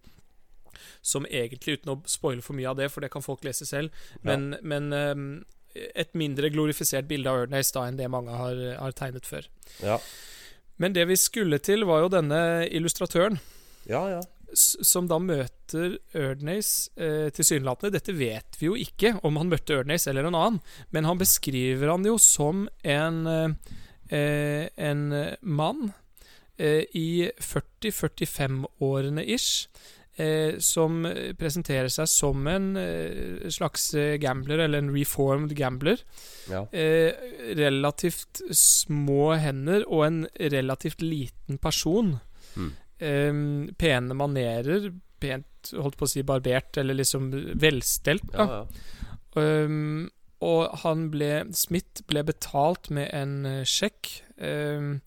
som egentlig, uten å spoile for mye av det, for det kan folk lese selv, men, men um, et mindre glorifisert bilde av Ernest da enn det mange har, har tegnet før. Ja, Men det vi skulle til, var jo denne illustratøren. ja. ja. som da møter Erdnace eh, tilsynelatende. Dette vet vi jo ikke, om han møtte Erdnace eller en annen, men han beskriver han jo som en, eh, en mann eh, i 40-45-årene ish. Eh, som presenterer seg som en eh, slags eh, gambler, eller en reformed gambler. ja. Eh, relativt små hender og en relativt liten person. Mm. Eh, pene manerer, pent holdt på å si barbert, eller liksom velstelt. ja, ja. Um, og han ble Smith ble betalt med en eh, sjekk. Um,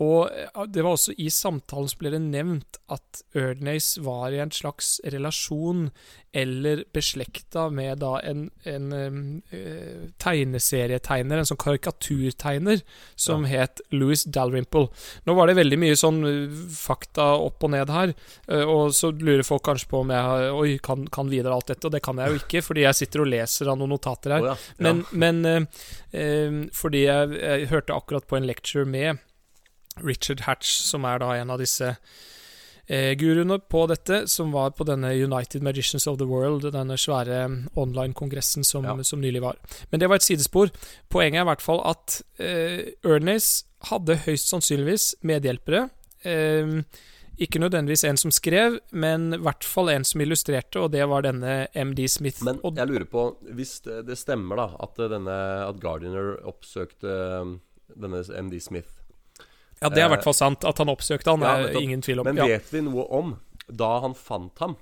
og eh, det var også i samtalen som ble det nevnt at Erdnace var i en slags relasjon eller beslekta med da en, en eh, tegneserietegner, en sånn karikaturtegner, som het Louis Dalrymple. Nå var det veldig mye sånn eh, fakta opp og ned her, og så lurer folk kanskje på om jeg har, oi, kan, kan videre alt dette, og det kan jeg jo ikke, fordi jeg sitter og leser av noen notater her. Oh, ja. Men, men eh, eh, fordi jeg, jeg hørte akkurat på en lecture med Richard Hatch, som er da en av disse eh, guruene på dette, som var på denne United Magicians of the World, denne svære online-kongressen som, Ja. som nylig var. Men det var et sidespor. Poenget er i hvert fall at eh, Ernest hadde høyst sannsynligvis medhjelpere. Eh, ikke nødvendigvis en som skrev, men i hvert fall en som illustrerte, og det var denne MD Smith. Men jeg lurer på, hvis det, det stemmer da at, denne, at Gardiner oppsøkte eh, denne MD Smith ja, det er i hvert fall sant. At han oppsøkte han, Ja, er nettopp. ingen tvil om. Men ja. vet vi noe om da han fant ham?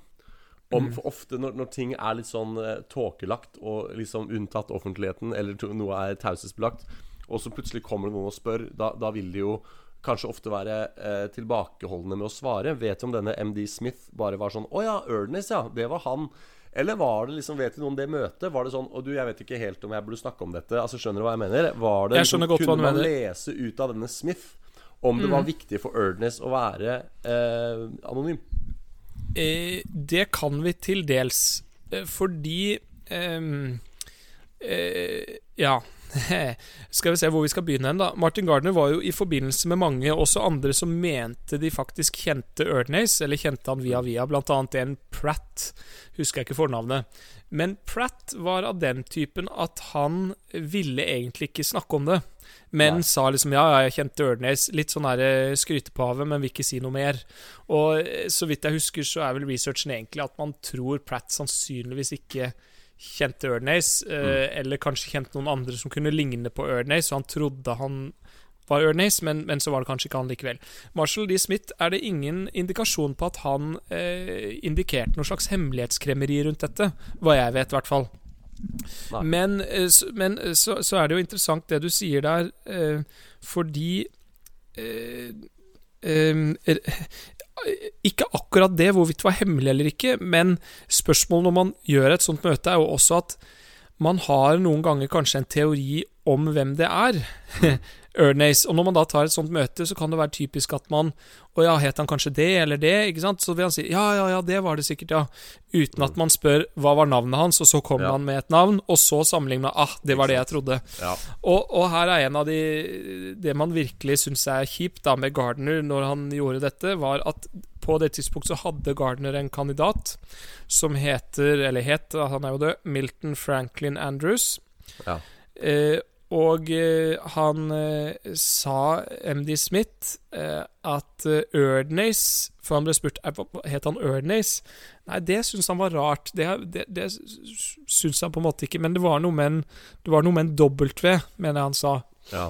Om, Mm. for ofte når, når ting er litt sånn eh, tåkelagt og liksom unntatt offentligheten, eller noe er taushetsbelagt, og så plutselig kommer det noen og spør, da, da vil de jo kanskje ofte være eh, tilbakeholdne med å svare. Vet du om denne MD Smith bare var sånn Å ja, Ernest, ja. Det var han. Eller var det liksom, vet du noe om det møtet? Var det sånn Å du, jeg vet ikke helt om jeg burde snakke om dette. Altså Skjønner du hva jeg mener? Var det, liksom, Jeg skjønner godt hva kunne du man lese ut av denne Smith om det var viktig for Erdnes å være eh, anonym? Eh, det kan vi til dels, eh, fordi ehm, eh, Ja. skal vi se hvor vi skal begynne hen, da. Martin Gardner var jo i forbindelse med mange, også andre som mente de faktisk kjente Erdnace, eller kjente han via via, blant annet en Pratt. Husker jeg ikke fornavnet. Men Pratt var av den typen at han ville egentlig ikke snakke om det. Men Nei. sa liksom ja, ja, jeg kjente Ørnes. Litt sånn der skrytepave, men vil ikke si noe mer. Og eh, så vidt jeg husker, så er vel researchen egentlig at man tror Pratt sannsynligvis ikke kjente Ørnes, mm. eller kanskje kjente noen andre som kunne ligne på Ørnes, og han trodde han var Ørnes, men, men så var det kanskje ikke han likevel. Marshall D. Smith er det ingen indikasjon på at han eh, indikerte noe slags hemmelighetskremmeri rundt dette, hva jeg vet, i hvert fall. Men, eh, men eh, så, så er det jo interessant det du sier der, eh, fordi ikke akkurat det, hvorvidt det var hemmelig eller ikke, men spørsmålet når man gjør et sånt møte, er jo også at man har noen ganger kanskje en teori om hvem det er. Ernest. Og når man da tar et sånt møte, så kan det være typisk at man Å ja, het han kanskje det eller det? Ikke sant? Så vil han si ja, ja, ja, det var det sikkert, ja. Uten at man spør hva var navnet hans, og så kommer Ja. han med et navn, og så sammenligner man ah, det var det jeg trodde. Ja. Og, og her er en av de Det man virkelig syns er kjipt da med Gardner når han gjorde dette, var at på det tidspunktet så hadde Gardner en kandidat som heter, eller het, han er jo død, Milton Franklin Andrews. Ja. Eh, og eh, han eh, sa MD Smith eh, at Erdnace For han ble spurt Het han Erdnace. Nei, det syntes han var rart. Det, det, det syns han på en måte ikke. Men det var noe med en, det var noe med en W, mener jeg han sa. Ja.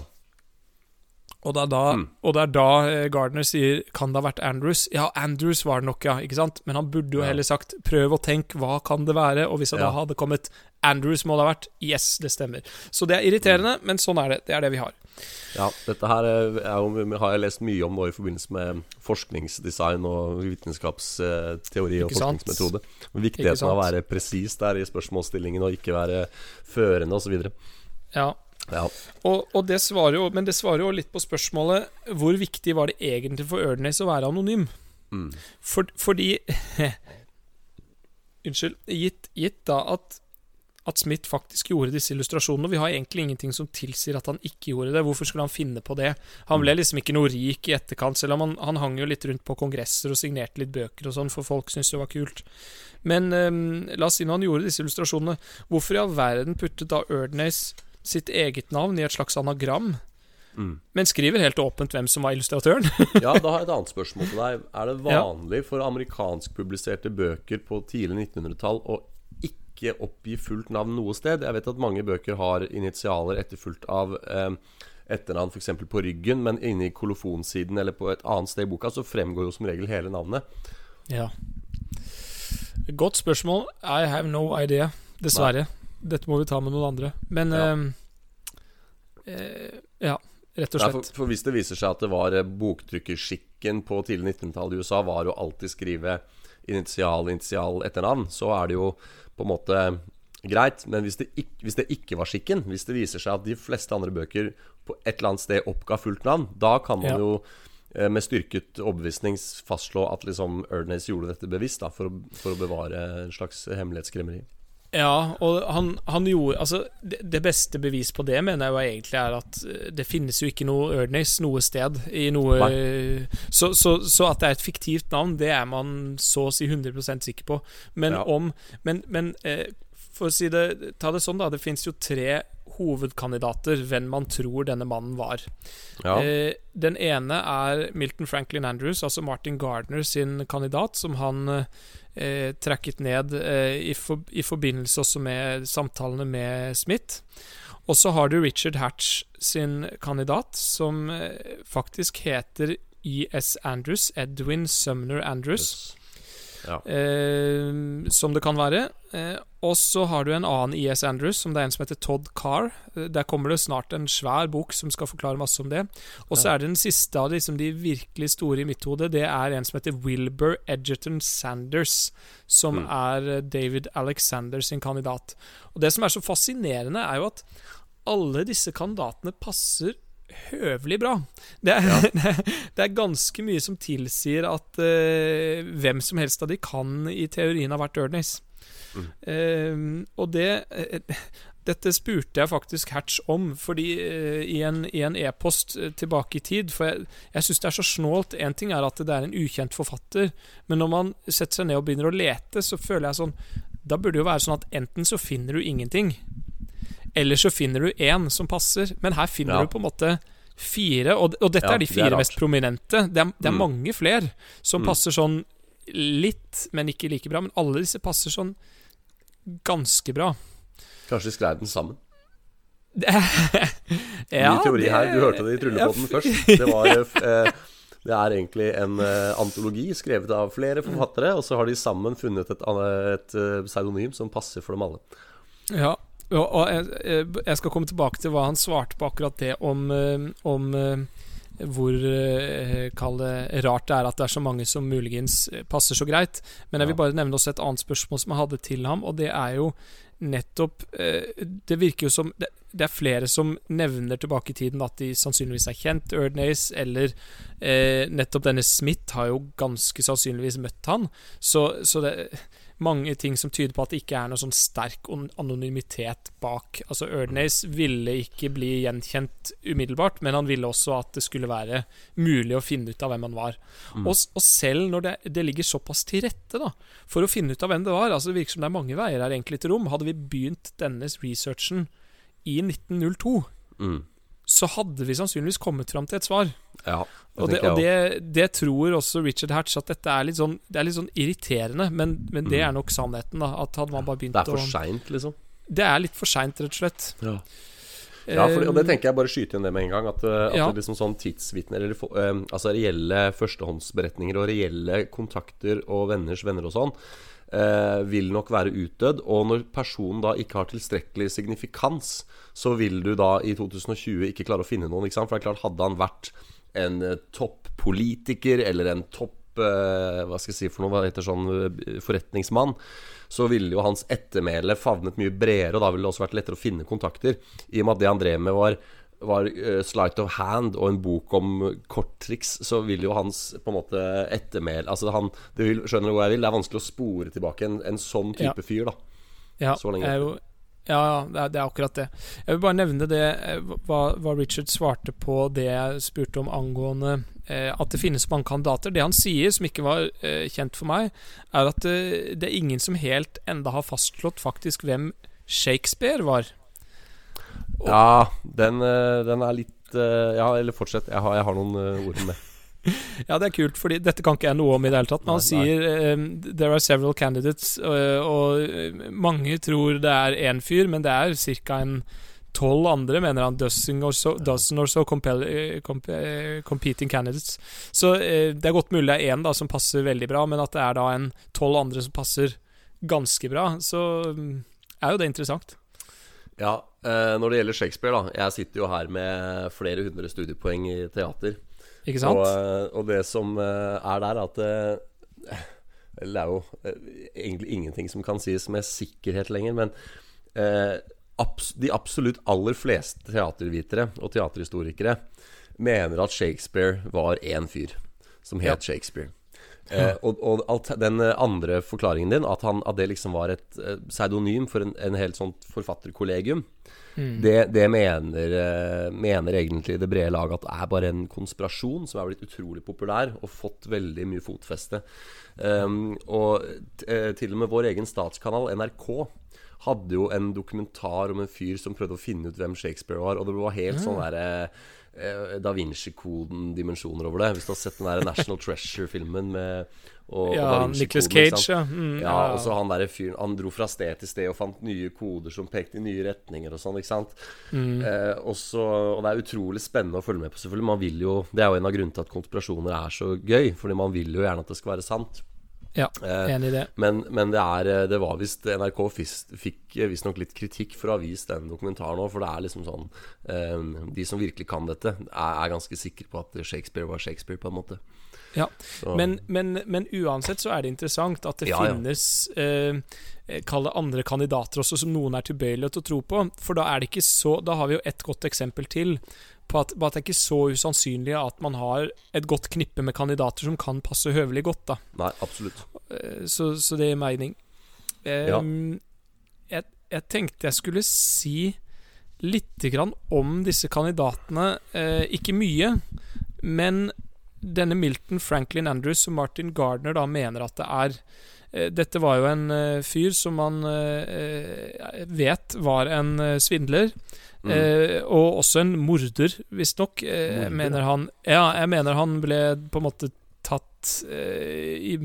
Og det, da, mm. og det er da eh, Gardner sier 'Kan det ha vært Andrews?' Ja, Andrews var det nok, ja. ikke sant? Men han burde jo heller sagt 'Prøv å tenke, hva kan det være?' Og hvis det ja. da hadde kommet 'Andrews må det ha vært', yes, det stemmer. Så det er irriterende, mm. men sånn er det. Det er det vi har. Ja, dette her er jo, har jeg lest mye om nå i forbindelse med forskningsdesign og vitenskapsteori og forskningsmetode. Viktigheten av å være presis der i spørsmålsstillingen og ikke være førende osv. Ja, ja. Og, og det jo, men det svarer jo litt på spørsmålet hvor viktig var det egentlig for Ørnes å være anonym? Mm. For, fordi Unnskyld. Gitt, gitt, da at, at Smith faktisk gjorde disse illustrasjonene og Vi har egentlig ingenting som tilsier at han ikke gjorde det. Hvorfor skulle han finne på det? Han ble liksom ikke noe rik i etterkant, selv om han, han hang jo litt rundt på kongresser og signerte litt bøker og sånn, for folk syntes det var kult. Men um, la oss si når han gjorde disse illustrasjonene, hvorfor i all verden puttet da Erdnace sitt eget navn i et slags anagram. Mm. Men skriver helt åpent hvem som var illustratøren. ja, da har jeg et annet spørsmål til deg. Er det vanlig ja. for amerikanskpubliserte bøker på tidlig 1900-tall å ikke oppgi fullt navn noe sted? Jeg vet at mange bøker har initialer etterfulgt av eh, etternavn f.eks. på ryggen, men inne i kolofonsiden eller på et annet sted i boka så fremgår jo som regel hele navnet. Ja. Godt spørsmål. I have no idea. Dessverre. Nei. Dette må vi ta med noen andre. Men ja, eh, eh, ja rett og slett. Ja, for, for, hvis det viser seg at det var eh, boktrykkerskikken på tidlig 1900-tall i USA, var å alltid skrive initial, initial etternavn, så er det jo på en måte greit. Men hvis det, ikke, hvis det, ikke, var skikken, hvis det viser seg at de fleste andre bøker på et eller annet sted oppga fullt navn, da kan man ja. jo eh, med styrket overbevisning fastslå at liksom Ernest gjorde dette bevisst da, for, å, for å bevare en slags hemmelighetsskremmeri. Ja, og han, han gjorde Altså, det, det, beste bevis på det mener jeg jo egentlig er at eh, det finnes jo ikke noe Erdnase noe sted i noe så, så, så, at det er et fiktivt navn, det er man så å si 100 sikker på. Men ja. om Men, men eh, for å si det Ta det sånn, da. Det fins jo tre hovedkandidater hvem man tror denne mannen var. Ja. Eh, den ene er Milton Franklin Andrews, altså Martin Gardner sin kandidat, som han eh, trekket ned eh, i, for, i, forbindelse også med samtalene med Smith. Og så har du Richard Hatch sin kandidat, som eh, faktisk heter ES Andrews, Edwin Sumner Andrews. Yes. Ja. Eh, som det kan være. Eh, og så har du en annen ES Andrews, som det er en som heter Todd Carr. Eh, der kommer det snart en svær bok som skal forklare masse om det. Og så ja. er det den siste av liksom, de virkelig store i mitt hode. Det er en som heter Wilbur Edgerton Sanders, som mm. er eh, David Alexander sin kandidat. Og det som er så fascinerende, er jo at alle disse kandidatene passer høvelig bra. Det er, ja. det er, ganske mye som tilsier at uh, hvem som helst av de kan i teorien ha vært Ernest. Mm. Uh, og det uh, Dette spurte jeg faktisk Hatch om fordi i en e-post e tilbake i tid. For jeg, jeg syns det er så snålt. Én ting er at det er en ukjent forfatter, men når man setter seg ned og begynner å lete, så føler jeg sånn Da burde det jo være sånn at enten så finner du ingenting, eller så finner du én som passer. Men her finner ja. du på en måte fire, og, og dette ja, er de fire er mest prominente. Det er, det er mm. mange flere som mm. passer sånn litt, men ikke like bra. Men alle disse passer sånn ganske bra. Kanskje de skrev den sammen? ja, Ny teori her. Du hørte det i Tryllepodden ja, først. Det var eh, det er egentlig en uh, antologi skrevet av flere forfattere, og så har de sammen funnet et, et, et pseudonym som passer for dem alle. Ja, og jeg, skal komme tilbake til hva han svarte på akkurat det om, eh, om eh, hvor eh, det rart det er at det er så mange som muligens passer så greit. Men jeg vil bare nevne også et annet spørsmål som jeg hadde til ham, og det er jo nettopp Det virker jo som det, er flere som nevner tilbake i tiden at de sannsynligvis er kjent Erdnace, eller eh, nettopp denne Smith har jo ganske sannsynligvis møtt han. Så, så det mange ting som tyder på at det ikke er noe sånn sterk anonymitet bak. Altså Erdnace ville ikke bli gjenkjent umiddelbart, men han ville også at det skulle være mulig å finne ut av hvem han var. Mm. Og, og, selv når det, det, ligger såpass til rette da, for å finne ut av hvem det var altså Det virker som det er mange veier her egentlig til rom. Hadde vi begynt denne researchen i 1902 Mm. så hadde vi sannsynligvis kommet fram til et svar. Ja, Og, det, og det, det tror også Richard Hatch, at dette er litt sånn, det er litt sånn irriterende. Men, men det Mm. er nok sannheten, da. At hadde man bare begynt å Det er for seint, liksom. Det er litt for seint, rett og slett. Ja. Ja, for, og det Eh, tenker jeg bare skyte inn det med en gang. At, uh, at Ja. det liksom sånn tidsvitner eller eh, Altså reelle førstehåndsberetninger og reelle kontakter og venners venner og sånn eh, vil nok være utdødd. Og når personen da ikke har tilstrekkelig signifikans, så vil du da i 2020 ikke klare å finne noen. For det er klart, hadde han vært en eh, toppolitiker eller en topp eh, Hva skal jeg si for noe? Hva heter sånn eh, forretningsmann? Så ville jo hans ettermæle favnet mye bredere, og da ville det også vært lettere å finne kontakter. I og med at det han drev med, var var Slight of Hand og en bok om korttriks, så vil jo hans på en måte ettermæle Altså han det vil, Skjønner du hvor jeg vil? Det er vanskelig å spore tilbake en, en sånn type Ja. fyr, da. Ja, Så lenge er jo, ja, det, er, det er akkurat det. Jeg vil bare nevne det eh, hva, hva Richard svarte på det jeg spurte om angående eh, at det finnes mange kandidater. Det han sier, som ikke var eh, kjent for meg, er at eh, det er ingen som helt enda har fastslått faktisk hvem Shakespeare var. Ja, den, eh, den er litt eh, Ja, eller fortsett. Jeg har, jeg har noen ord om det. Ja, det er kult, fordi dette kan ikke jeg noe om i det hele tatt. Men han sier um, There are several candidates, og, og eh, mange tror det er én fyr, men det er ca. en tolv andre, mener han. Dozen or so, dozen or so compel, eh, comp, competing candidates. Så uh, det er godt mulig det er én da som passer veldig bra, men at det er da en tolv andre som passer ganske bra, så um, er jo det interessant. Ja, uh, når det gjelder Shakespeare, da. Jeg sitter jo her med flere hundre studiepoeng i teater. Ikke sant? Og, eh, og det som eh, er der, er at eh, det er jo egentlig ingenting som kan sies med sikkerhet lenger, men eh, abs de absolutt aller fleste teatervitere og teaterhistorikere mener at Shakespeare var én fyr som het Shakespeare. Eh, og og alt, den andre forklaringen din, at, han, at det liksom var et eh, pseudonym for en, en helt sånt forfatterkollegium, Mm. det, det mener, eh, mener egentlig det brede laget at det er bare en konspirasjon som er blitt utrolig populær og fått veldig mye fotfeste. Um, og eh, til og med vår egen statskanal, NRK, hadde jo en dokumentar om en fyr som prøvde å finne ut hvem Shakespeare var, og det var helt sånn derre eh, Da Vinci-koden-dimensjoner over det. Hvis du har sett den der National Treasure-filmen med og, og ja, Vinci-koden, Nicholas Cage, ja. Mm, Ja, og så han derre fyren Han dro fra sted til sted og fant nye koder som pekte i nye retninger og sånn, ikke sant. mm. Eh, og, så, og det er utrolig spennende å følge med på, selvfølgelig. Man vil jo, det er jo en av grunnene til at konspirasjoner er så gøy, fordi man vil jo gjerne at det skal være sant. Ja, Eh, enig i det. men, men det er eh, Det var visst NRK fis- fikk eh, visstnok litt kritikk for å ha vist den dokumentaren òg, for det er liksom sånn eh, De som virkelig kan dette, er, er ganske sikre på at Shakespeare var Shakespeare, på en måte. Ja, Men, men, men uansett så er det interessant at det Ja, ja. finnes eh, Kall det andre kandidater også som noen er tilbøyelige til å tro på. For da er det ikke så Da har vi jo et godt eksempel til på at, på at det er ikke så usannsynlig at man har et godt knippe med kandidater som kan passe høvelig godt. da Nei, absolutt. Eh, så, så det gir mening. Eh, Ja. jeg, jeg tenkte jeg skulle si lite grann om disse kandidatene. Eh, ikke mye, men denne Milton Franklin Andrews og Martin Gardner da mener at det er eh, Dette var jo en eh, fyr som man eh, vet var en svindler. Mm. Og også en morder, visstnok. Eh, mener han Ja, jeg mener han ble på en måte tatt eh,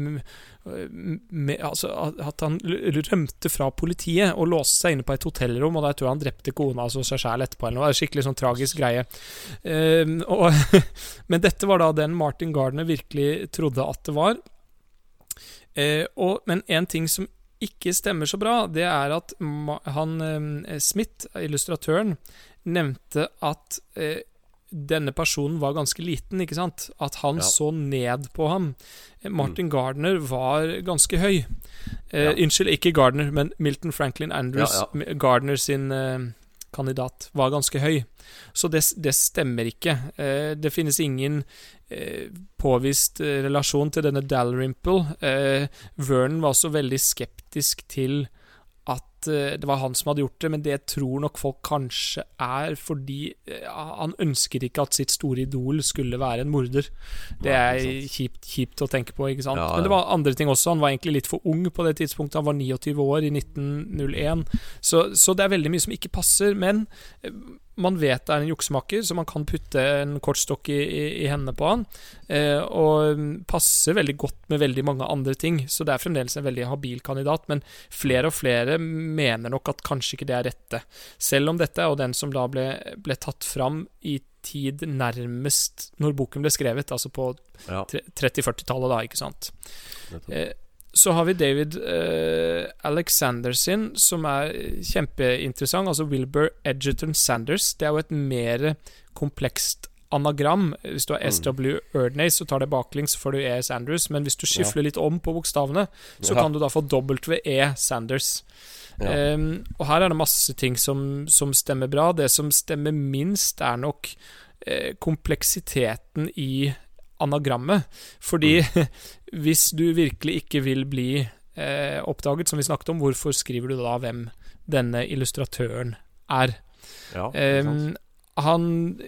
med, Altså at- at han rømte fra politiet og låste seg inne på et hotellrom, og der tror jeg han drepte kona altså seg sjæl etterpå. Eller noe. Det er Skikkelig sånn tragisk greie. Eh, og, men dette var da den Martin Gardner virkelig trodde at det var. Eh, og, men en ting som ikke stemmer så bra, det er at han eh, Smith, illustratøren, nevnte at eh, denne personen var ganske liten, ikke sant? At han Ja. så ned på ham. Martin Martin Gardner var ganske høy. Eh, Ja. Unnskyld, ikke Gardner, men Milton Franklin Andrews, Ja, Gardner sin eh, kandidat, var ganske høy. Så det, det stemmer ikke. Eh, det finnes ingen eh, påvist eh, relasjon til denne Dalrymple. Eh, Vernon var også veldig skeptisk til at eh, det var han som hadde gjort det, men det tror nok folk kanskje er fordi eh, han ønsket ikke at sitt store idol skulle være en morder. Det er kjipt, kjipt å tenke på, ikke sant. Ja, Men det var andre ting også. Han var egentlig litt for ung på det tidspunktet. Han var 29 år i 1901. Så, så det er veldig mye som ikke passer. Men eh, man vet er en juksemaker, så man kan putte en kortstokk i, i, i hendene på han. Eh, og passer veldig godt med veldig mange andre ting, så det er fremdeles en veldig habil kandidat. Men flere og flere mener nok at kanskje ikke det er rette. Selv om dette er jo den som da ble, ble tatt fram i tid nærmest når boken ble skrevet, altså på Ja. 30-40-tallet, da, ikke sant. nettopp. Eh, så har vi David uh, Alexander sin, som er kjempeinteressant. Altså Wilbur Edgerton Sanders. Det er jo et mer komplekst anagram. Hvis du har Mm. SW Erdney, så tar det baklengs, får du E. Sanders. Men hvis du skifler litt om på bokstavene, så Ja. kan du da få WE Sanders. Ja. Um, og her er det masse ting som, som stemmer bra. Det som stemmer minst, er nok uh, kompleksiteten i anagrammet. Fordi Mm. hvis du virkelig ikke vil bli eh, oppdaget, som vi snakket om, hvorfor skriver du da hvem denne illustratøren er? ja? Ehm, han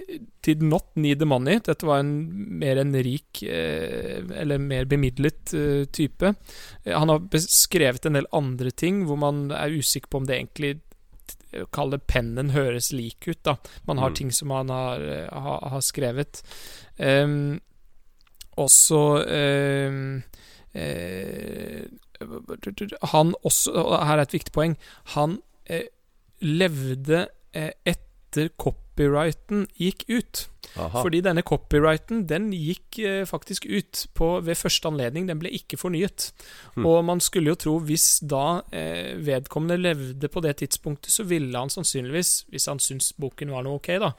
did not need the money. Dette var en mer en rik, eh, eller mer bemidlet eh, type. Eh, han har beskrevet en del andre ting hvor man er usikker på om det egentlig t- Kall det pennen høres lik ut, da. Man har Mm. ting som han har, eh, har, har skrevet. Um, også ehm, eh, Han også og Her er et viktig poeng. Han eh, levde eh, etter copyrighten gikk ut. Aha. Fordi denne copyrighten den gikk eh, faktisk ut på, ved første anledning. Den ble ikke fornyet. Hmm. Og man skulle jo tro, hvis da eh, vedkommende levde på det tidspunktet, så ville han sannsynligvis, hvis han syntes boken var noe ok, da,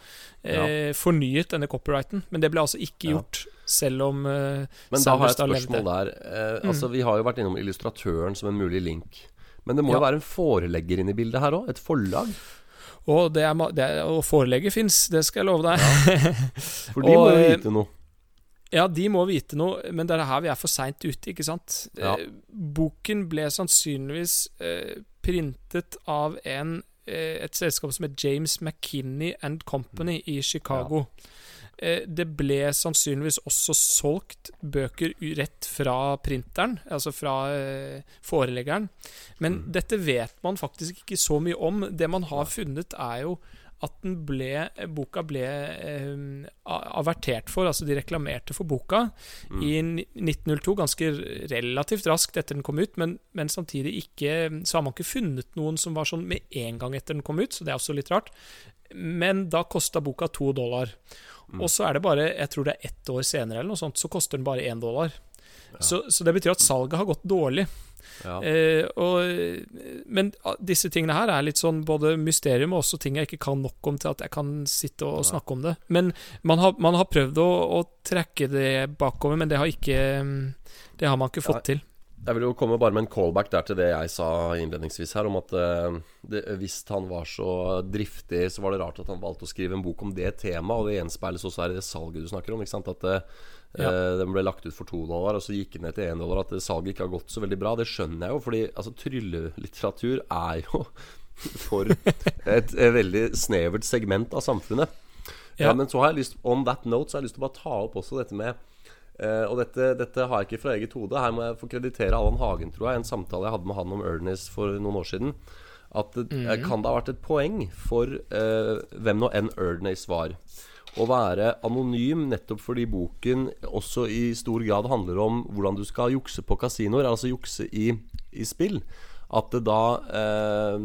eh, fornyet denne copyrighten. Men det ble altså ikke Ja. gjort, selv om eh, Men da har jeg et spørsmål levde. der. Eh, Mm. altså, Vi har jo vært innom illustratøren som en mulig link. Men det må jo være en forelegger inne i bildet her òg? Et forlag? Og, det er, det er, og forelegget fins, det skal jeg love deg. For de må jo eh, vite noe. Ja, de må vite noe, men det er her vi er for seint ute, ikke sant? Ja. Eh, boken ble sannsynligvis eh, printet av en, eh, et selskap som het James McKinney and Company i Chicago. Eh, det ble sannsynligvis også solgt bøker rett fra printeren, altså fra eh, foreleggeren. Men Mm. dette vet man faktisk ikke så mye om. Det man har funnet, er jo at den ble, boka ble eh, avertert for, altså de reklamerte for boka Mm. i 1902, ganske relativt raskt etter den kom ut, men, men samtidig ikke Så har man ikke funnet noen som var sånn med en gang etter den kom ut, så det er også litt rart. Men da kosta boka to dollar. Mm. Og så er det bare, jeg tror det er ett år senere eller noe sånt, så koster den bare én dollar. Ja. Så, så det betyr at salget har gått dårlig. Ja. Eh, og, men disse tingene her er litt sånn både mysterium og også ting jeg ikke kan nok om til at jeg kan sitte og, og snakke om det. Men man har, man har prøvd å, å trekke det bakover, men det har ikke Det har man ikke fått til. Jeg vil jo komme bare med en callback der til det jeg sa innledningsvis her, om at eh, det, hvis han var så driftig, så var det rart at han valgte å skrive en bok om det temaet. Og det gjenspeiles også her i det salget du snakker om. Ikke sant? At eh, Ja. eh, den ble lagt ut for to dollar, og så gikk den ned til én dollar. At salget ikke har gått så veldig bra, det skjønner jeg jo. Fordi altså, tryllelitteratur er jo for et, veldig snevert segment av samfunnet. Ja. Ja. Men så har jeg lyst On that note så har jeg lyst til å bare ta opp også dette med eh, Og dette, dette har jeg ikke fra eget hode. Her må jeg få kreditere Allan Hagen, tror jeg. En samtale jeg hadde med han om Ernest for noen år siden. At det, eh, Mhm. kan det ha vært et poeng for uh, hvem nå enn Ernest var, å være anonym nettopp fordi boken også i stor grad handler om hvordan du skal jukse på kasinoer, altså jukse i, i spill. At det da eh,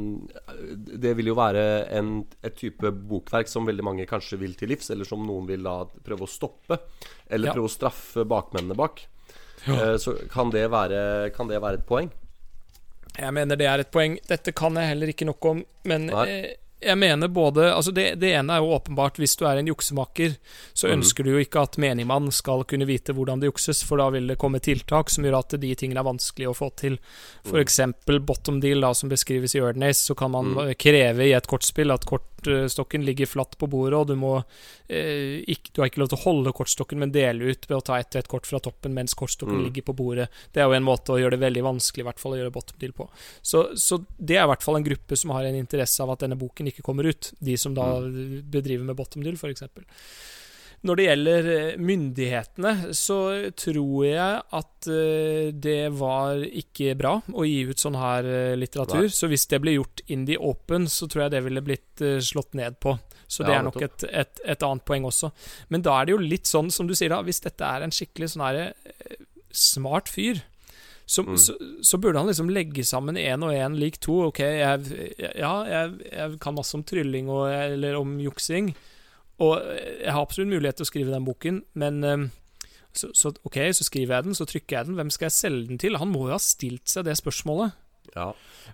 Det vil jo være en, et type bokverk som veldig mange kanskje vil til livs, eller som noen vil da prøve å stoppe. Eller Ja. prøve å straffe bakmennene bak. Ja. Eh, så kan det, være, kan det være et poeng? Jeg mener det er et poeng. Dette kan jeg heller ikke nok om, men eh, jeg mener både Altså, det, det ene er jo åpenbart, hvis du er en juksemaker, så Mhm. ønsker du jo ikke at menigmann skal kunne vite hvordan det jukses, for da vil det komme tiltak som gjør at de tingene er vanskelig å få til. For Mhm. eksempel bottom deal, da, som beskrives i Erdnace, så kan man Mhm. kreve i et kortspill at kortstokken ligger flatt på bordet, og du må eh, ikke, Du har ikke lov til å holde kortstokken, men dele ut ved å ta ett og ett kort fra toppen mens kortstokken mm. ligger på bordet. Det er jo en måte å gjøre det veldig vanskelig i hvert fall å gjøre bottom deal på. Så, så det er i hvert fall en gruppe som har en interesse av at denne boken ikke kommer ut. De som da bedriver med bottom deal, f.eks. når det gjelder eh, myndighetene, så tror jeg at eh, det var ikke bra å gi ut sånn her eh, litteratur. Nei. Så hvis det ble gjort in the open, så tror jeg det ville blitt slått ned på. Så det Ja, er nok et, et, et annet poeng også. Men da er det jo litt sånn, som du sier da, hvis dette er en skikkelig sånn her eh, smart fyr, så, Mm. så, så burde han liksom legge sammen én og én lik to. Ok, jeg, ja, jeg, jeg kan masse om trylling og, eller om juksing, og jeg har absolutt mulighet til å skrive den boken, men eh, så, så ok, så skriver jeg den, så trykker jeg den. Hvem skal jeg selge den til? Han må jo ha stilt seg det spørsmålet. Ja.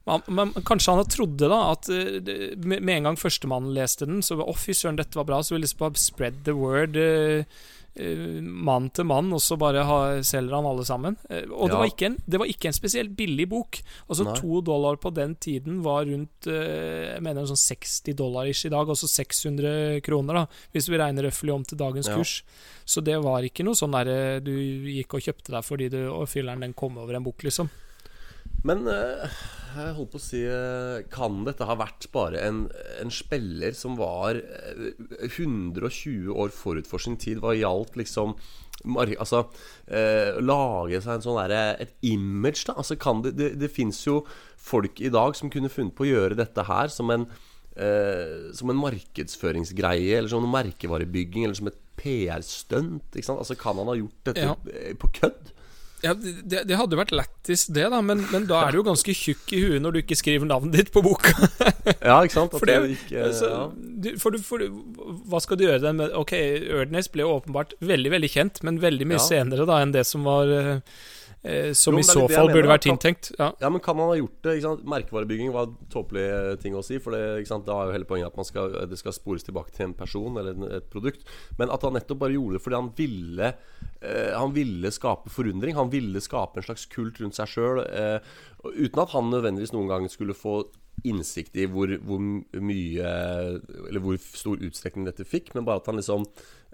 Men, men kanskje han trodde da at eh, med, med en gang førstemann leste den, så var, Å, fy søren, dette var bra. Så ville liksom bare spread the word eh, eh, mann til mann, og så bare ha, selger han alle sammen. Og og det, var ikke en, det var ikke en spesielt billig bok. Altså Nei. To dollar på den tiden var rundt eh, Jeg mener sånn 60 dollar ish i dag, altså 600 kroner, da hvis vi regner røftlig om til dagens Ja. kurs. Så det var ikke noe sånn derre du gikk og kjøpte deg fordi du og fylleren, den kom over en bok, liksom. Men eh, jeg holdt på å si eh, Kan dette ha vært bare en, en spiller som var eh, 120 år forut for sin tid hva gjaldt liksom Altså eh, lage seg en sånn der, Et image, da. Altså kan det Det, det fins jo folk i dag som kunne funnet på å gjøre dette her som en eh, Som en markedsføringsgreie, eller som en merkevarebygging, eller som et PR-stunt. Altså Kan han ha gjort dette Ja. eh, på kødd? Ja, det, det hadde vært lættis, det, da, men, men da er du jo ganske tjukk i huet når du ikke skriver navnet ditt på boka. Ja, ikke sant? For, det, ikke, så, ja. du, for, du, for du, hva skal du gjøre den med Ok, Ørnes ble jo åpenbart veldig veldig kjent, men veldig mye Ja. senere da enn det som var eh, eh, Som Jo, i så fall burde vært inntenkt. Ja. Ja, men kan man ha gjort det? Merkevarebygging var en tåpelig eh, ting å si. For det? Da er jo hele poenget at man skal, det skal spores tilbake til en person eller et produkt. Men at han nettopp bare gjorde det fordi han ville eh, Han ville skape forundring. Han ville skape en slags kult rundt seg sjøl. Eh, uten at han nødvendigvis noen gang skulle få innsikt i hvor, hvor mye Eller hvor stor utstrekning dette fikk, men bare at han liksom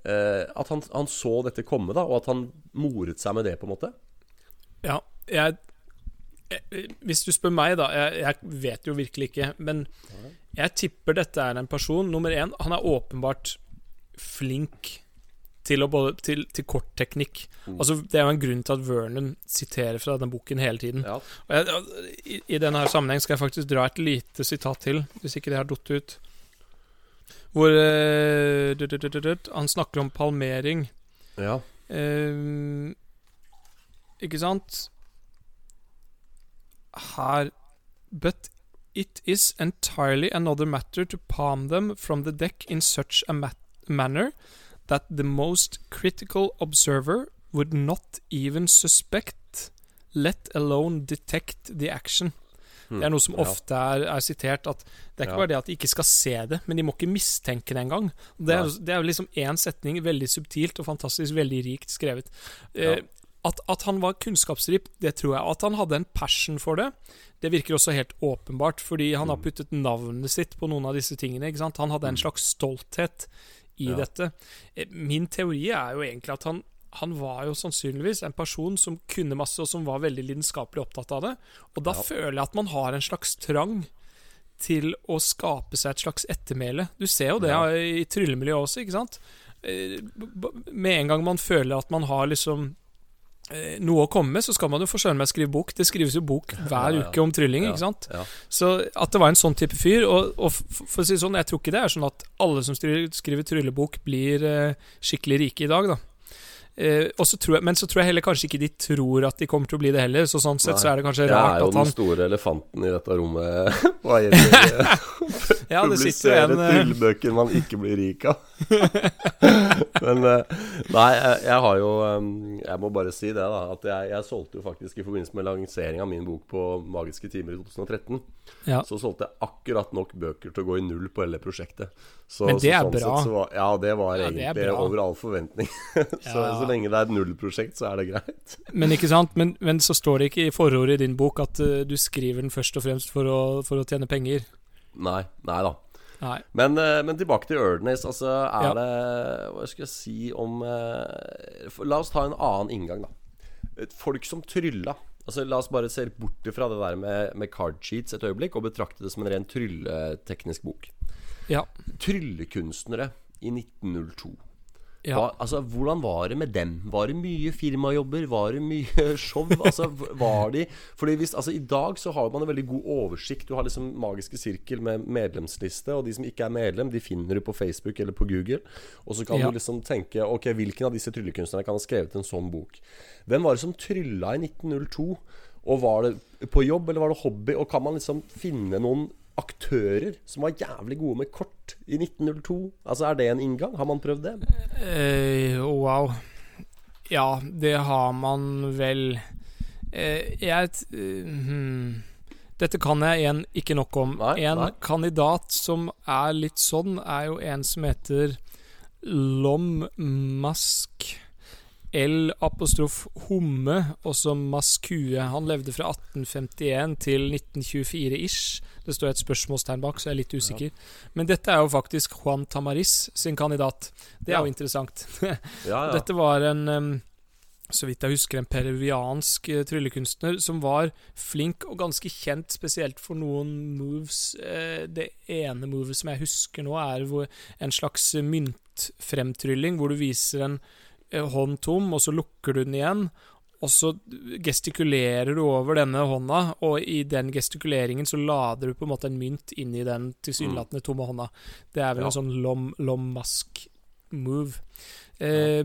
eh, At han, han så dette komme, da, og at han moret seg med det, på en måte. Ja jeg, jeg, hvis du spør meg, da jeg, jeg vet jo virkelig ikke. Men jeg tipper dette er en person Nummer én, han er åpenbart flink til, å både, til, til kortteknikk. Mm. Altså, det er jo en grunn til at Vernon siterer fra den boken hele tiden. Ja. Jeg, i, I denne her sammenheng skal jeg faktisk dra et lite sitat til, hvis ikke det har datt ut. Hvor uh, død, død, død, han snakker om palmering. ja. Eh, ikke sant? Her But it is entirely another matter to palm them from the deck in such a mat manner that the most critical observer would not even suspect, let alone detect the action. Hmm. Det er noe som ofte er, er sitert, at det er ikke Ja. bare det at de ikke skal se det, men de må ikke mistenke det engang. Det er, det er liksom én setning, veldig subtilt og fantastisk, veldig rikt skrevet. Eh, Ja. At, at han var kunnskapsrik, det tror jeg. At han hadde en passion for det, det virker også helt åpenbart, fordi han Mm. har puttet navnet sitt på noen av disse tingene. Han hadde en slags stolthet i Ja. dette. Eh, Min teori er jo egentlig at han han var jo sannsynligvis en person som kunne masse, og som var veldig lidenskapelig opptatt av det. Og da Ja. føler jeg at man har en slags trang til å skape seg et slags ettermæle. Du ser jo det Ja. i tryllemiljøet også, ikke sant? Eh, Med en gang man føler at man har liksom noe å komme med, så skal man jo få med å skrive bok. Det skrives jo bok hver uke om trylling, ikke sant? Så at det var en sånn type fyr Og, og for å si det sånn, jeg tror ikke det er sånn at alle som skriver, skriver tryllebok, blir eh, skikkelig rike i dag, da. Eh, og så tror jeg, men så tror jeg heller kanskje ikke de tror at de kommer til å bli det heller. Så sånn sett Nei. så er det kanskje rart Jeg er jo den han store elefanten i dette rommet hva gjelder Ja, publisere en eh, tryllebøker man ikke blir rik av. Men eh, Nei, jeg, jeg har jo eh, Jeg må bare si det, da. At jeg, jeg solgte jo faktisk i forbindelse med lansering av min bok på Magiske timer i 2013, Ja. så solgte jeg akkurat nok bøker til å gå i null på hele prosjektet. Så, Men det så er sånn bra. Sett så var, ja, det var Ja, er egentlig det over all forventning. så, Ja. så lenge det er et nullprosjekt, så er det greit. Men ikke sant, men, men så står det ikke i forordet i din bok at uh, du skriver den først og fremst for å, for å tjene penger. Nei. Nei da. Nei. Men, eh, men tilbake til Erdnes. Altså, er Ja. det Hva skal jeg si om eh, La oss ta en annen inngang, da. Folk som trylla. Altså, la oss bare se bort fra det der med, med card sheets et øyeblikk og betrakte det som en ren trylleteknisk bok. Ja. Tryllekunstnere i 1902. Ja. Hva, altså, hvordan var det med dem? Var det mye firmajobber? Var det mye show? Altså, var de Fordi hvis, altså, I dag så har man en veldig god oversikt. Du har liksom Magiske sirkel med medlemsliste, og de som ikke er medlem, de finner du på Facebook eller på Google. Og så kan Ja. du liksom tenke Ok, hvilken av disse tryllekunstnerne kan ha skrevet en sånn bok? Hvem var det som trylla i 1902? Og var det på jobb, eller var det hobby? Og kan man liksom finne noen aktører som var jævlig gode med kort i 1902? Altså, er det en inngang? Har man prøvd det? Eh, wow. Ja, det har man vel eh, Jeg eh, hmm. Dette kan jeg igjen ikke nok om. Nei, en nei. kandidat som er litt sånn, er jo en som heter Lom Mask. L apostrof Homme, også Maskue. Han levde fra 1851 til 1924-ish. Det står et spørsmålstegn bak, så jeg er litt usikker. Men dette er jo faktisk Juan Tamaris sin kandidat. Det er Ja. jo interessant. Ja, ja. Dette var en så vidt jeg husker, en peruviansk eh, tryllekunstner som var flink og ganske kjent spesielt for noen moves. Eh, det ene movet som jeg husker nå, er en slags myntfremtrylling, hvor du viser en hånd tom, og så lukker du den igjen. Og så gestikulerer du over denne hånda, og i den gestikuleringen så lader du på en måte en mynt inn i den tilsynelatende tomme hånda. Det er vel Ja. en sånn lom, lom move. Eh,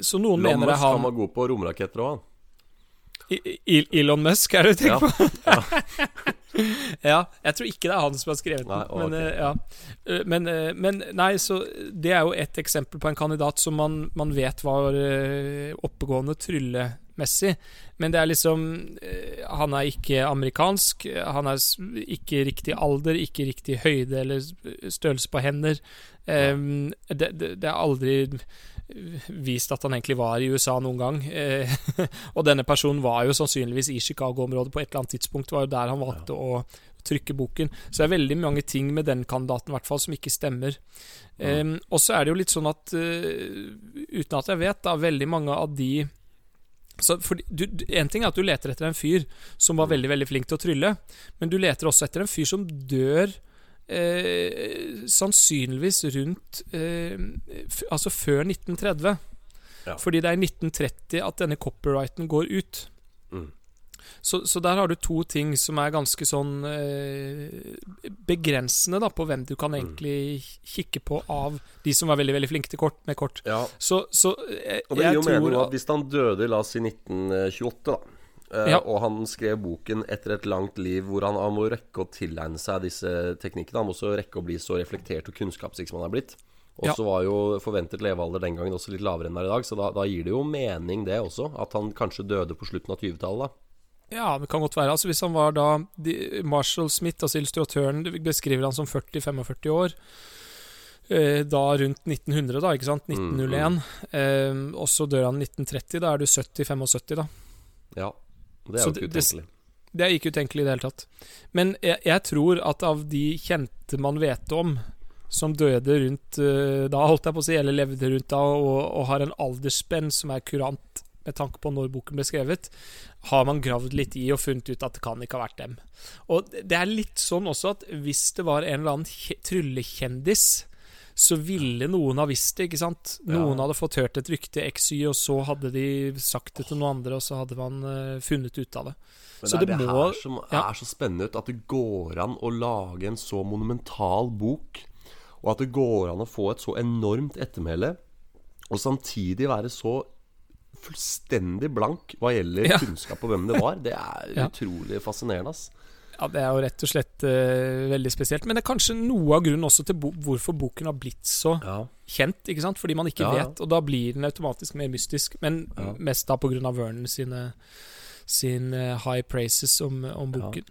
så noen lom mener det Musk er han han var god på romraketter òg, han. I- Elon Musk, er det du Ja. tenker på? ja, jeg tror ikke det er han som har skrevet den. Nei, men, ok. eh, ja. Eh, men, eh, men nei, så det er jo et eksempel på en kandidat som man, man vet var oppegående tryllemessig. Men det er liksom Han er ikke amerikansk. Han er ikke riktig alder, ikke riktig høyde eller størrelse på hender. Eh, det, det, det er aldri vist at han egentlig var i USA noen gang. Eh, og denne personen var jo sannsynligvis i Chicago-området på et eller annet tidspunkt. Var jo der han valgte å trykke boken. Så det er veldig mange ting med den kandidaten i hvert fall som ikke stemmer. Eh, og så er det jo litt sånn at, uh, uten at jeg vet, da, veldig mange av de så fordi, du, du- En ting er at du leter etter en fyr som var veldig veldig flink til å trylle, men du leter også etter en fyr som dør eh, sannsynligvis rundt eh, Altså før 1930. Ja. Fordi det er i 1930 at denne copyrighten går ut. Mm. Så, så der har du to ting som er ganske sånn eh, begrensende da, på hvem du kan egentlig kikke på av de som var veldig veldig flinke til kort, med kort. Ja, Så, så jeg, og det gir jo mening at hvis han døde, la oss si 1928, da. Eh, Ja. Og han skrev boken etter et langt liv hvor han, han må rekke å tilegne seg disse teknikkene. Han må også rekke å bli så reflektert og kunnskapsrik som han er blitt. Og Ja. så var jo forventet levealder den gangen også litt lavere enn det er i dag, så da, da gir det jo mening, det også. At han kanskje døde på slutten av 20-tallet, da. Ja, det kan godt være. Altså Hvis han var da Marshall Smith, altså illustratøren, beskriver han som 40-45 år. Eh, da rundt 1900, da, ikke sant? 1901. Eh, og så dør han 1930. Da er du 70-75, da. Ja. Det er jo ikke utenkelig. Det er ikke utenkelig i det hele tatt. Men jeg, jeg tror at av de kjente man vet om, som døde rundt eh, da, holdt jeg på å si, eller levde rundt da, og, og har en aldersspenn som er kurant med tanke på når boken ble skrevet, har man gravd litt i og funnet ut at det kan ikke ha vært dem. Og det er litt sånn også at hvis det var en eller annen kje- tryllekjendis, så ville noen ha visst det, ikke sant? Noen Ja. hadde fått hørt et rykte XY, og så hadde de sagt det til noen andre, og så hadde man uh, funnet ut av det. Men Så det er det det, må- her som ja. er så spennende ut, at det går an å lage en så monumental bok, og at det går an å få et så enormt ettermæle, og samtidig være så fullstendig blank hva gjelder Ja. kunnskap om hvem det var. Det er utrolig fascinerende, ass. Ja, Det er jo rett og slett uh, veldig spesielt. Men det er kanskje noe av grunnen også til bo hvorfor boken har blitt så Ja. kjent. ikke sant? Fordi man ikke Ja, ja. vet, og da blir den automatisk mer mystisk. Men mest da av Vernon sine, sine high praises om, om boken.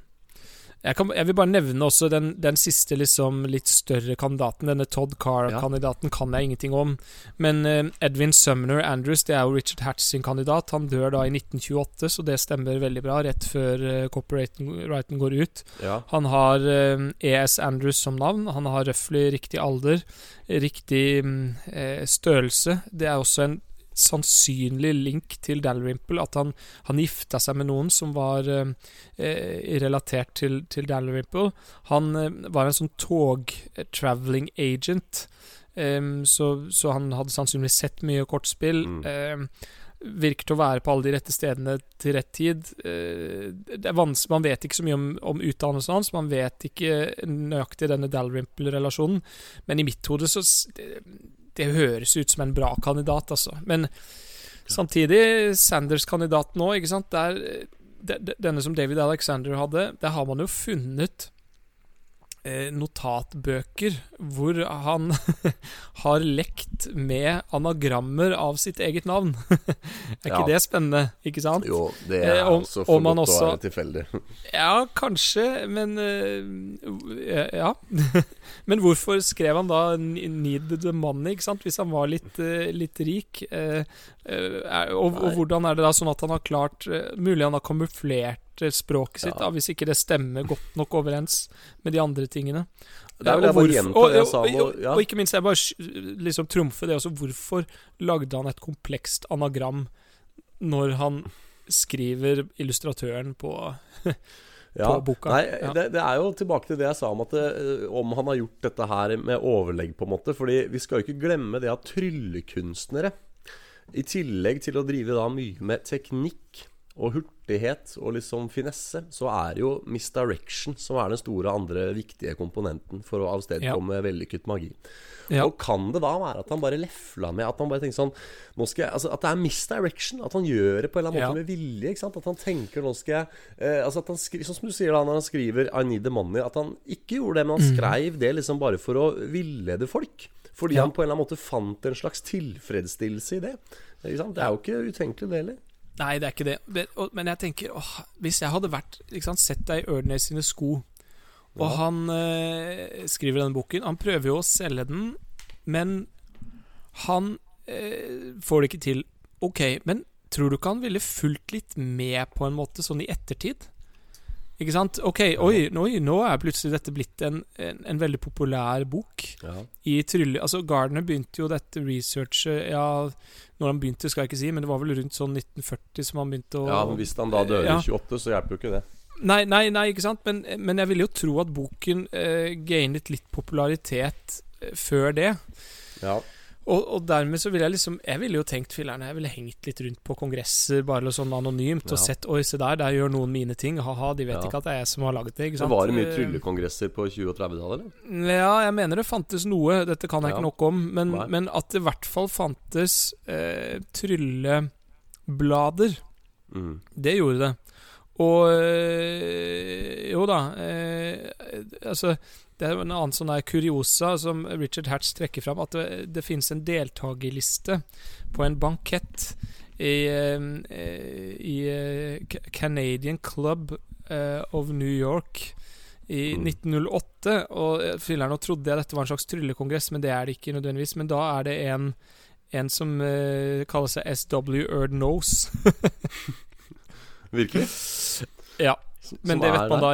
Jeg, kan, jeg vil bare nevne også den, den siste liksom litt større kandidaten. Denne Todd Carr-kandidaten kan jeg ingenting om. Men uh, Edwin Sumner Andrews, det er jo Richard Hatch sin kandidat. Han dør da i 1928, så det stemmer veldig bra. Rett før uh, copyrighten går ut. Ja. Han har uh, ES Andrews som navn. Han har røftlig riktig alder, riktig eh, størrelse. Det er også en sannsynlig link til Dalrymple, at han, han gifta seg med noen som var eh, eh, relatert til, til Dalrymple. Han eh, var en sånn tog-traveling agent. eh, så, så han hadde sannsynligvis sett mye kortspill. Mm. Em, virker å være på alle de rette stedene til rett tid. Eh, det Man vet ikke så mye om, om utdannelsen hans, man vet ikke nøyaktig denne Dalrymple-relasjonen, men i mitt hode så det, høres ut som en bra kandidat, altså. Men samtidig, Sanders-kandidaten nå, ikke sant. Der, de- de- denne som David Alexander hadde, der har man jo funnet eh, notatbøker hvor han har lekt med anagrammer av sitt eget navn. er ikke Ja. det spennende, ikke sant? Jo, det Eh, er om- altså for godt godt å være tilfeldig. Ja, kanskje, men eh, Ja. men hvorfor skrev han da 'Need the money', ikke sant? Hvis han var litt, eh, litt rik? Eh, eh, og, og hvordan er det da sånn at han har klart eh, Mulig han har kamuflert eh, språket sitt, Ja. da, hvis ikke det stemmer godt nok overens med de andre tingene. Eh, jeg bare hvorfor- og, og, og, og, og ikke minst, jeg bare liksom trumfer det også. Hvorfor lagde han et komplekst anagram når han skriver illustratøren på Ja. Nei, Ja. det, det er jo tilbake til det jeg sa om at det, om han har gjort dette her med overlegg, på en måte. Fordi vi skal jo ikke glemme det at tryllekunstnere, i tillegg til å drive da mye med teknikk og hurtighet og liksom finesse, så er det jo misdirection som er den store andre viktige komponenten for å avstedkomme vellykket magi. Ja. Og kan det da være at han bare lefla med At han bare tenker sånn jeg, altså At det er misdirection? At han gjør det på en eller annen måte Ja. med vilje? ikke sant? At han tenker nå skal jeg eh, Altså at han skri, Sånn som du sier da når han skriver 'I need the money', at han ikke gjorde det, men han skrev det liksom bare for å villede folk. Fordi Mm. Ja. han på en eller annen måte fant en slags tilfredsstillelse i det. Det er jo ikke utenkelig, det heller. Nei, det er ikke det. det og, men jeg tenker åh, Hvis jeg hadde vært sant, sett deg i Ørnes sine sko, og Ja. han eh, skriver denne boken Han prøver jo å selge den, men han eh, får det ikke til. Ok, men tror du ikke han ville fulgt litt med på en måte, sånn i ettertid? Ikke sant? Ok, oi, oi nå er plutselig dette blitt en, en, en veldig populær bok Ja. i trylle... Altså, Gardner begynte jo dette researchet Ja, når han begynte, skal jeg ikke si, men det var vel rundt sånn 1940 som han begynte å ja, men Hvis han da dør Ja. i 28, så hjelper jo ikke det. Nei, nei, nei, ikke sant? Men, men jeg ville jo tro at boken eh, gainet litt popularitet eh, før det. Ja. Og, og dermed så ville jeg liksom Jeg ville jo tenkt filler'n, jeg ville hengt litt rundt på kongresser bare sånn anonymt og sett Oi, se der, der gjør noen mine ting. Ha-ha, de vet Ja. ikke at det er jeg som har laget det. sant? var det mye tryllekongresser på 20- og 30-tallet, eller? Ja, jeg mener det fantes noe. Dette kan jeg Ja. ikke nok om. Men, men at det i hvert fall fantes eh, trylleblader, Mm. det gjorde det. Og øh, jo da øh, Altså, det er en annen sånn kuriosa som Richard Hatch trekker fram, at det, det finnes en deltakerliste på en bankett i, eh, i eh, Canadian Club eh, of New York i Mm. 1908. Og eh, filler'n trodde jeg dette var en slags tryllekongress, men det er det ikke nødvendigvis. Men da er det en en som uh, kaller seg SW Erd Nose. Virkelig? ja. Men det vet man da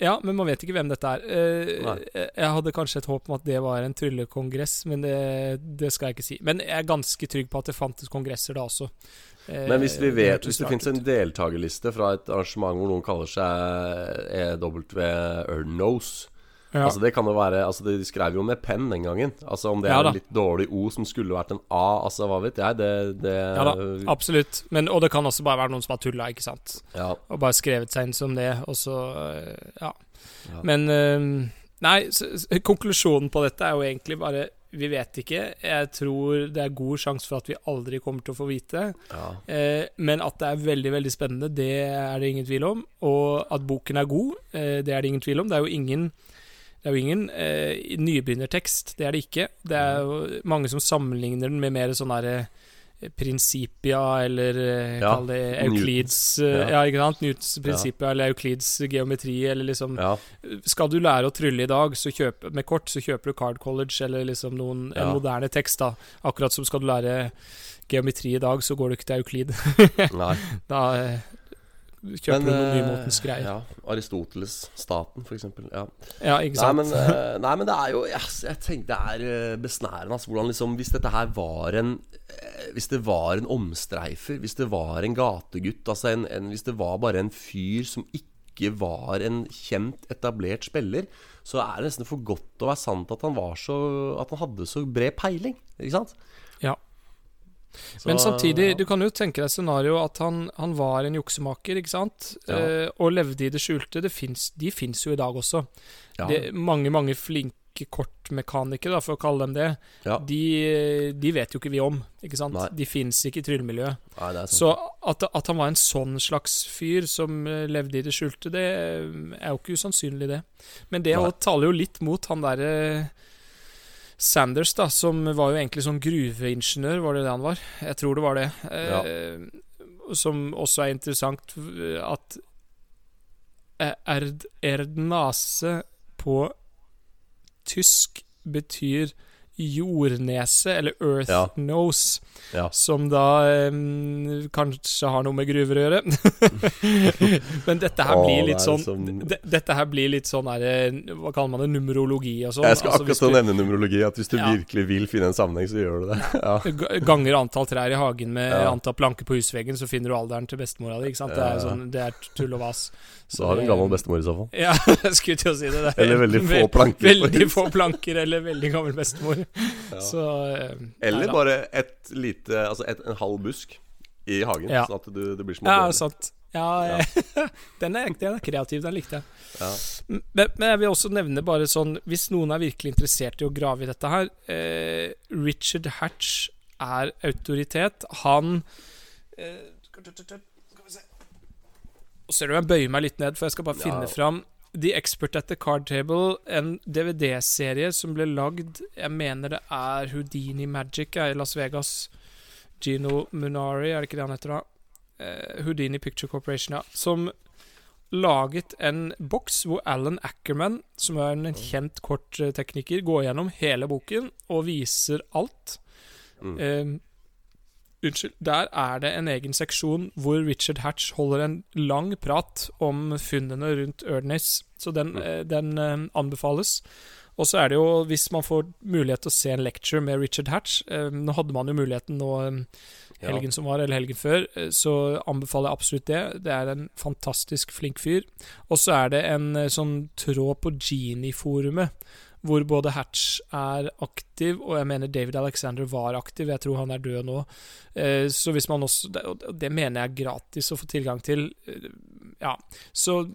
ja. Men man vet ikke hvem dette er. Eh, jeg hadde kanskje et håp om at det var en tryllekongress, men det, det skal jeg ikke si. Men jeg er ganske trygg på at det fantes kongresser da også. Eh, Men hvis vi vet Hvis det finnes en deltakerliste fra et arrangement hvor noen kaller seg EW Ernose ja. Altså Det kan jo være Altså De skrev jo med penn den gangen. Altså Om det Ja er en litt dårlig O som skulle vært en A, altså hva vet jeg. Det, det Ja da, Absolutt. Men, og det kan også bare være noen som har tulla, ikke sant. ja. Og bare skrevet seg inn som det, og så eh, Ja. Ja. Men eh, Nei, så, konklusjonen på dette er jo egentlig bare Vi vet ikke. Jeg tror det er god sjanse for at vi aldri kommer til å få vite. ja. Eh, men at det er veldig veldig spennende, det er det ingen tvil om. Og at boken er god, eh, det er det ingen tvil om. Det er jo ingen, det er jo ingen eh, nybegynnertekst, det er det ikke. Det er jo mange som sammenligner den med mer sånn derre Principia, eller eh, Ja, kall det. Euclids eh, Ja. ja. ikke sant? Newtons Principia eller Euklids geometri, eller liksom ja. Skal du lære å trylle i dag så kjøp, med kort, så kjøper du Card College eller liksom noen, en moderne tekst, da. Akkurat som skal du lære geometri i dag, så går du ikke til Euklid. Da eh, kjøper du noen eh, nymotens greier. Ja. Ja, Aristoteles, staten, for eksempel. Ja. ikke Nei sant? men, eh, nei, men det er jo yes, Jeg tenker det er eh, besnærende. Altså, hvordan liksom, hvis dette her var en eh, Hvis det var en omstreifer, hvis det var en gategutt altså en, en, Hvis det var bare en fyr som ikke var en kjent, etablert spiller, så er det nesten for godt å være sant at han var så At han hadde så bred peiling. Ikke sant? Så, Men samtidig, ja. du kan jo tenke deg scenario at han, han var en juksemaker, ikke sant? Ja. Eh, og levde i det skjulte. Det finnes, de fins jo i dag også. ja. Det, mange, mange flinke kortmekanikere, da, for å kalle dem det, de, de vet jo ikke vi om. ikke sant? Nei. De fins ikke i tryllemiljøet. Nei. Så at, at han var en sånn slags fyr som eh, levde i det skjulte, det eh, er jo ikke usannsynlig, det. Men det taler jo litt mot han derre Sanders, da, som var jo egentlig sånn gruveingeniør, var det det han var? Jeg tror det var det. Eh, Som også er interessant, eh, at eh, erd, erdnase på tysk betyr jordnese, eller earth Ja. nose, Ja. som da um, kanskje har noe med gruver å gjøre. Men dette her blir litt sånn liksom- de, Dette her blir litt sånn der, eh, Hva kaller man det? Numerologi og sånn. Jeg skal Altså, akkurat du nevne numerologi. At hvis du Ja. virkelig vil finne en sammenheng, så gjør du det. Ganger antall trær i hagen med antall planker på husveggen, så finner du alderen til bestemora di. Det er, sånn, det er tull og vas. Så har du en gammel bestemor i så fall. Ja, jeg skulle til å si det. det er Eller veldig få planker Veldig få planker, eller veldig gammel bestemor. Ja. Så eh, Eller bare et lite Altså et, en halv busk i hagen. Ja. Sånn at du, det blir små Ja, sant. Ja, Ja. eh, den, er, den er kreativ. Den likte jeg. Ja. Men, men jeg vil også nevne bare sånn Hvis noen er virkelig interessert i å grave i dette her eh, Richard Hatch er autoritet. Han eh, ser du jeg bøyer meg litt ned, for jeg skal bare finne fram The Expert at the Card Table, en DVD-serie som ble lagd Jeg mener det er Houdini Magic er i Las Vegas. Gino Munari, er det ikke det han heter da? Eh, Houdini Picture Corporation, ja. Som laget en boks hvor Alan Ackerman, som er en kjent korttekniker, går gjennom hele boken og viser alt. Mm. Eh, unnskyld. Der er det en egen seksjon hvor Richard Hatch holder en lang prat om funnene rundt Erdnase. Så den, Mm. eh, den eh, anbefales. Og så er det jo, hvis man får mulighet til å se en lecture med Richard Hatch eh, Nå hadde man jo muligheten nå helgen som var, eller helgen før, så anbefaler jeg absolutt det. Det er en fantastisk flink fyr. Og så er det en sånn tråd på Genie-forumet, hvor både Hatch er aktiv, og jeg mener David Alexander var aktiv. Jeg tror han er død nå. Eh, Så hvis man også det- Og det mener jeg er gratis å få tilgang til. Eh, Ja. Så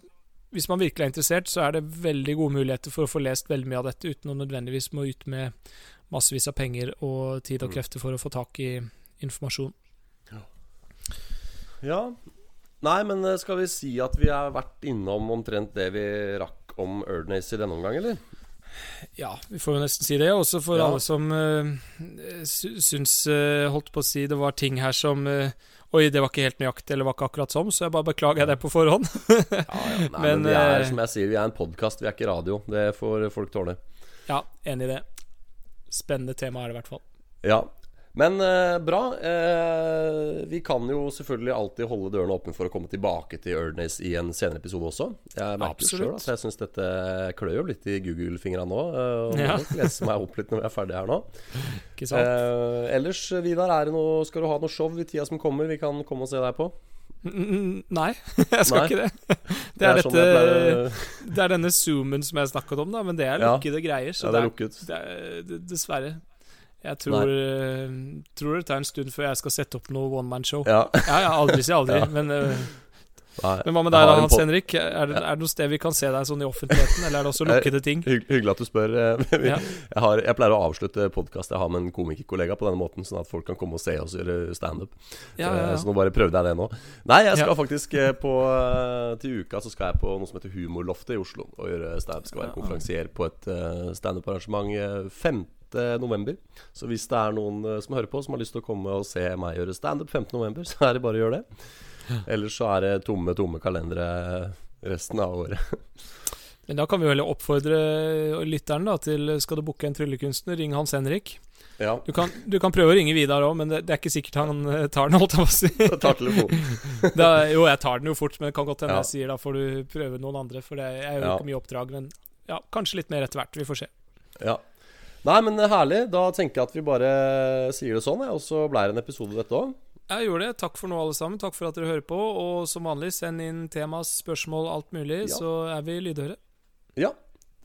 hvis man virkelig er interessert, så er det veldig gode muligheter for å få lest veldig mye av dette uten å nødvendigvis må ut med massevis av penger og tid og Mm. krefter for å få tak i informasjon. Ja. Nei, men eh, skal vi si at vi har vært innom omtrent det vi rakk om Erdnase i denne omgang, eller? Ja, vi får jo nesten si det. Også for Ja. alle som uh, syns uh, Holdt på å si det var ting her som uh, Oi, det var ikke helt nøyaktig, eller var ikke akkurat sånn, så jeg bare beklager det på forhånd. Ja, ja. Nei, men, Men, vi er, som jeg sier, vi er en podkast, vi er ikke radio. Det får folk tåle. ja, enig i det. Spennende tema er det i hvert fall. Ja. Men eh, bra. Eh, vi kan jo selvfølgelig alltid holde dørene åpne for å komme tilbake til Erdnase i en senere episode også. Jeg merker jo Absolutt. sjøl at jeg syns dette klør jo litt i Google-fingra nå. eh, og Ja. lese meg opp litt når vi er ferdige her nå. Ikke sant? Eh, ellers, Vidar, er det noe, skal du ha noe show i tida som kommer vi kan komme og se deg på? Nei, jeg skal Nei. ikke det. Det er, sånn dette pleier- Det er denne zoomen som jeg snakket om, da, men det er Ja. lukkede greier. Så Ja, det er det er, det, dessverre. Jeg tror, eh, tror det tar en stund før jeg skal sette opp noe one man-show. Ja. Ja, ja, aldri si aldri. Ja. Men, uh, Nei. men hva med deg, da, Hans Henrik? Er det, er det noe sted vi kan se deg sånn i offentligheten, eller er det også lukkede ting? Hygg, hyggelig at du spør. eh, Jeg, har, jeg pleier å avslutte podkast jeg har med en komikerkollega på denne måten, sånn at folk kan komme og se oss gjøre standup. Ja, ja, ja. Så nå bare prøvde jeg det nå. Nei, jeg skal faktisk eh, på eh, Til uka så skal jeg på noe som heter Humorloftet i Oslo og gjøre standup. Skal være konferansier på et standup-arrangement eh, 5. november. Så hvis det er noen eh, som hører på, som har lyst til å komme og se meg gjøre standup 5. november, så er det bare å gjøre det. Ellers så er det tomme, tomme kalendere resten av året. Men da kan vi vel oppfordre lytteren da til Skal du booke en tryllekunstner, ring Hans Henrik. Ja, Du kan, du kan prøve å ringe Vidar òg, men det, det er ikke sikkert han eh, tar den, holdt jeg på å si. jeg tar telefonen. Da, jo, jeg tar den jo fort, men det kan godt hende Ja. jeg sier da får du prøve noen andre. For det er jo Ja. ikke mye oppdrag, men ja, kanskje litt mer etter hvert. Vi får se. Ja. Nei, men herlig. Da tenker jeg at vi bare sier det sånn, og så ble det en episode, dette òg. Jeg gjorde det. Takk for nå, alle sammen. Takk for at dere hører på. Og som vanlig, send inn temas, spørsmål, alt mulig, Ja. så er vi lydhøre. Ja,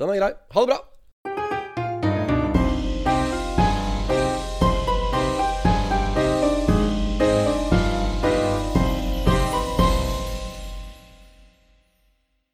den er grei. Ha det bra!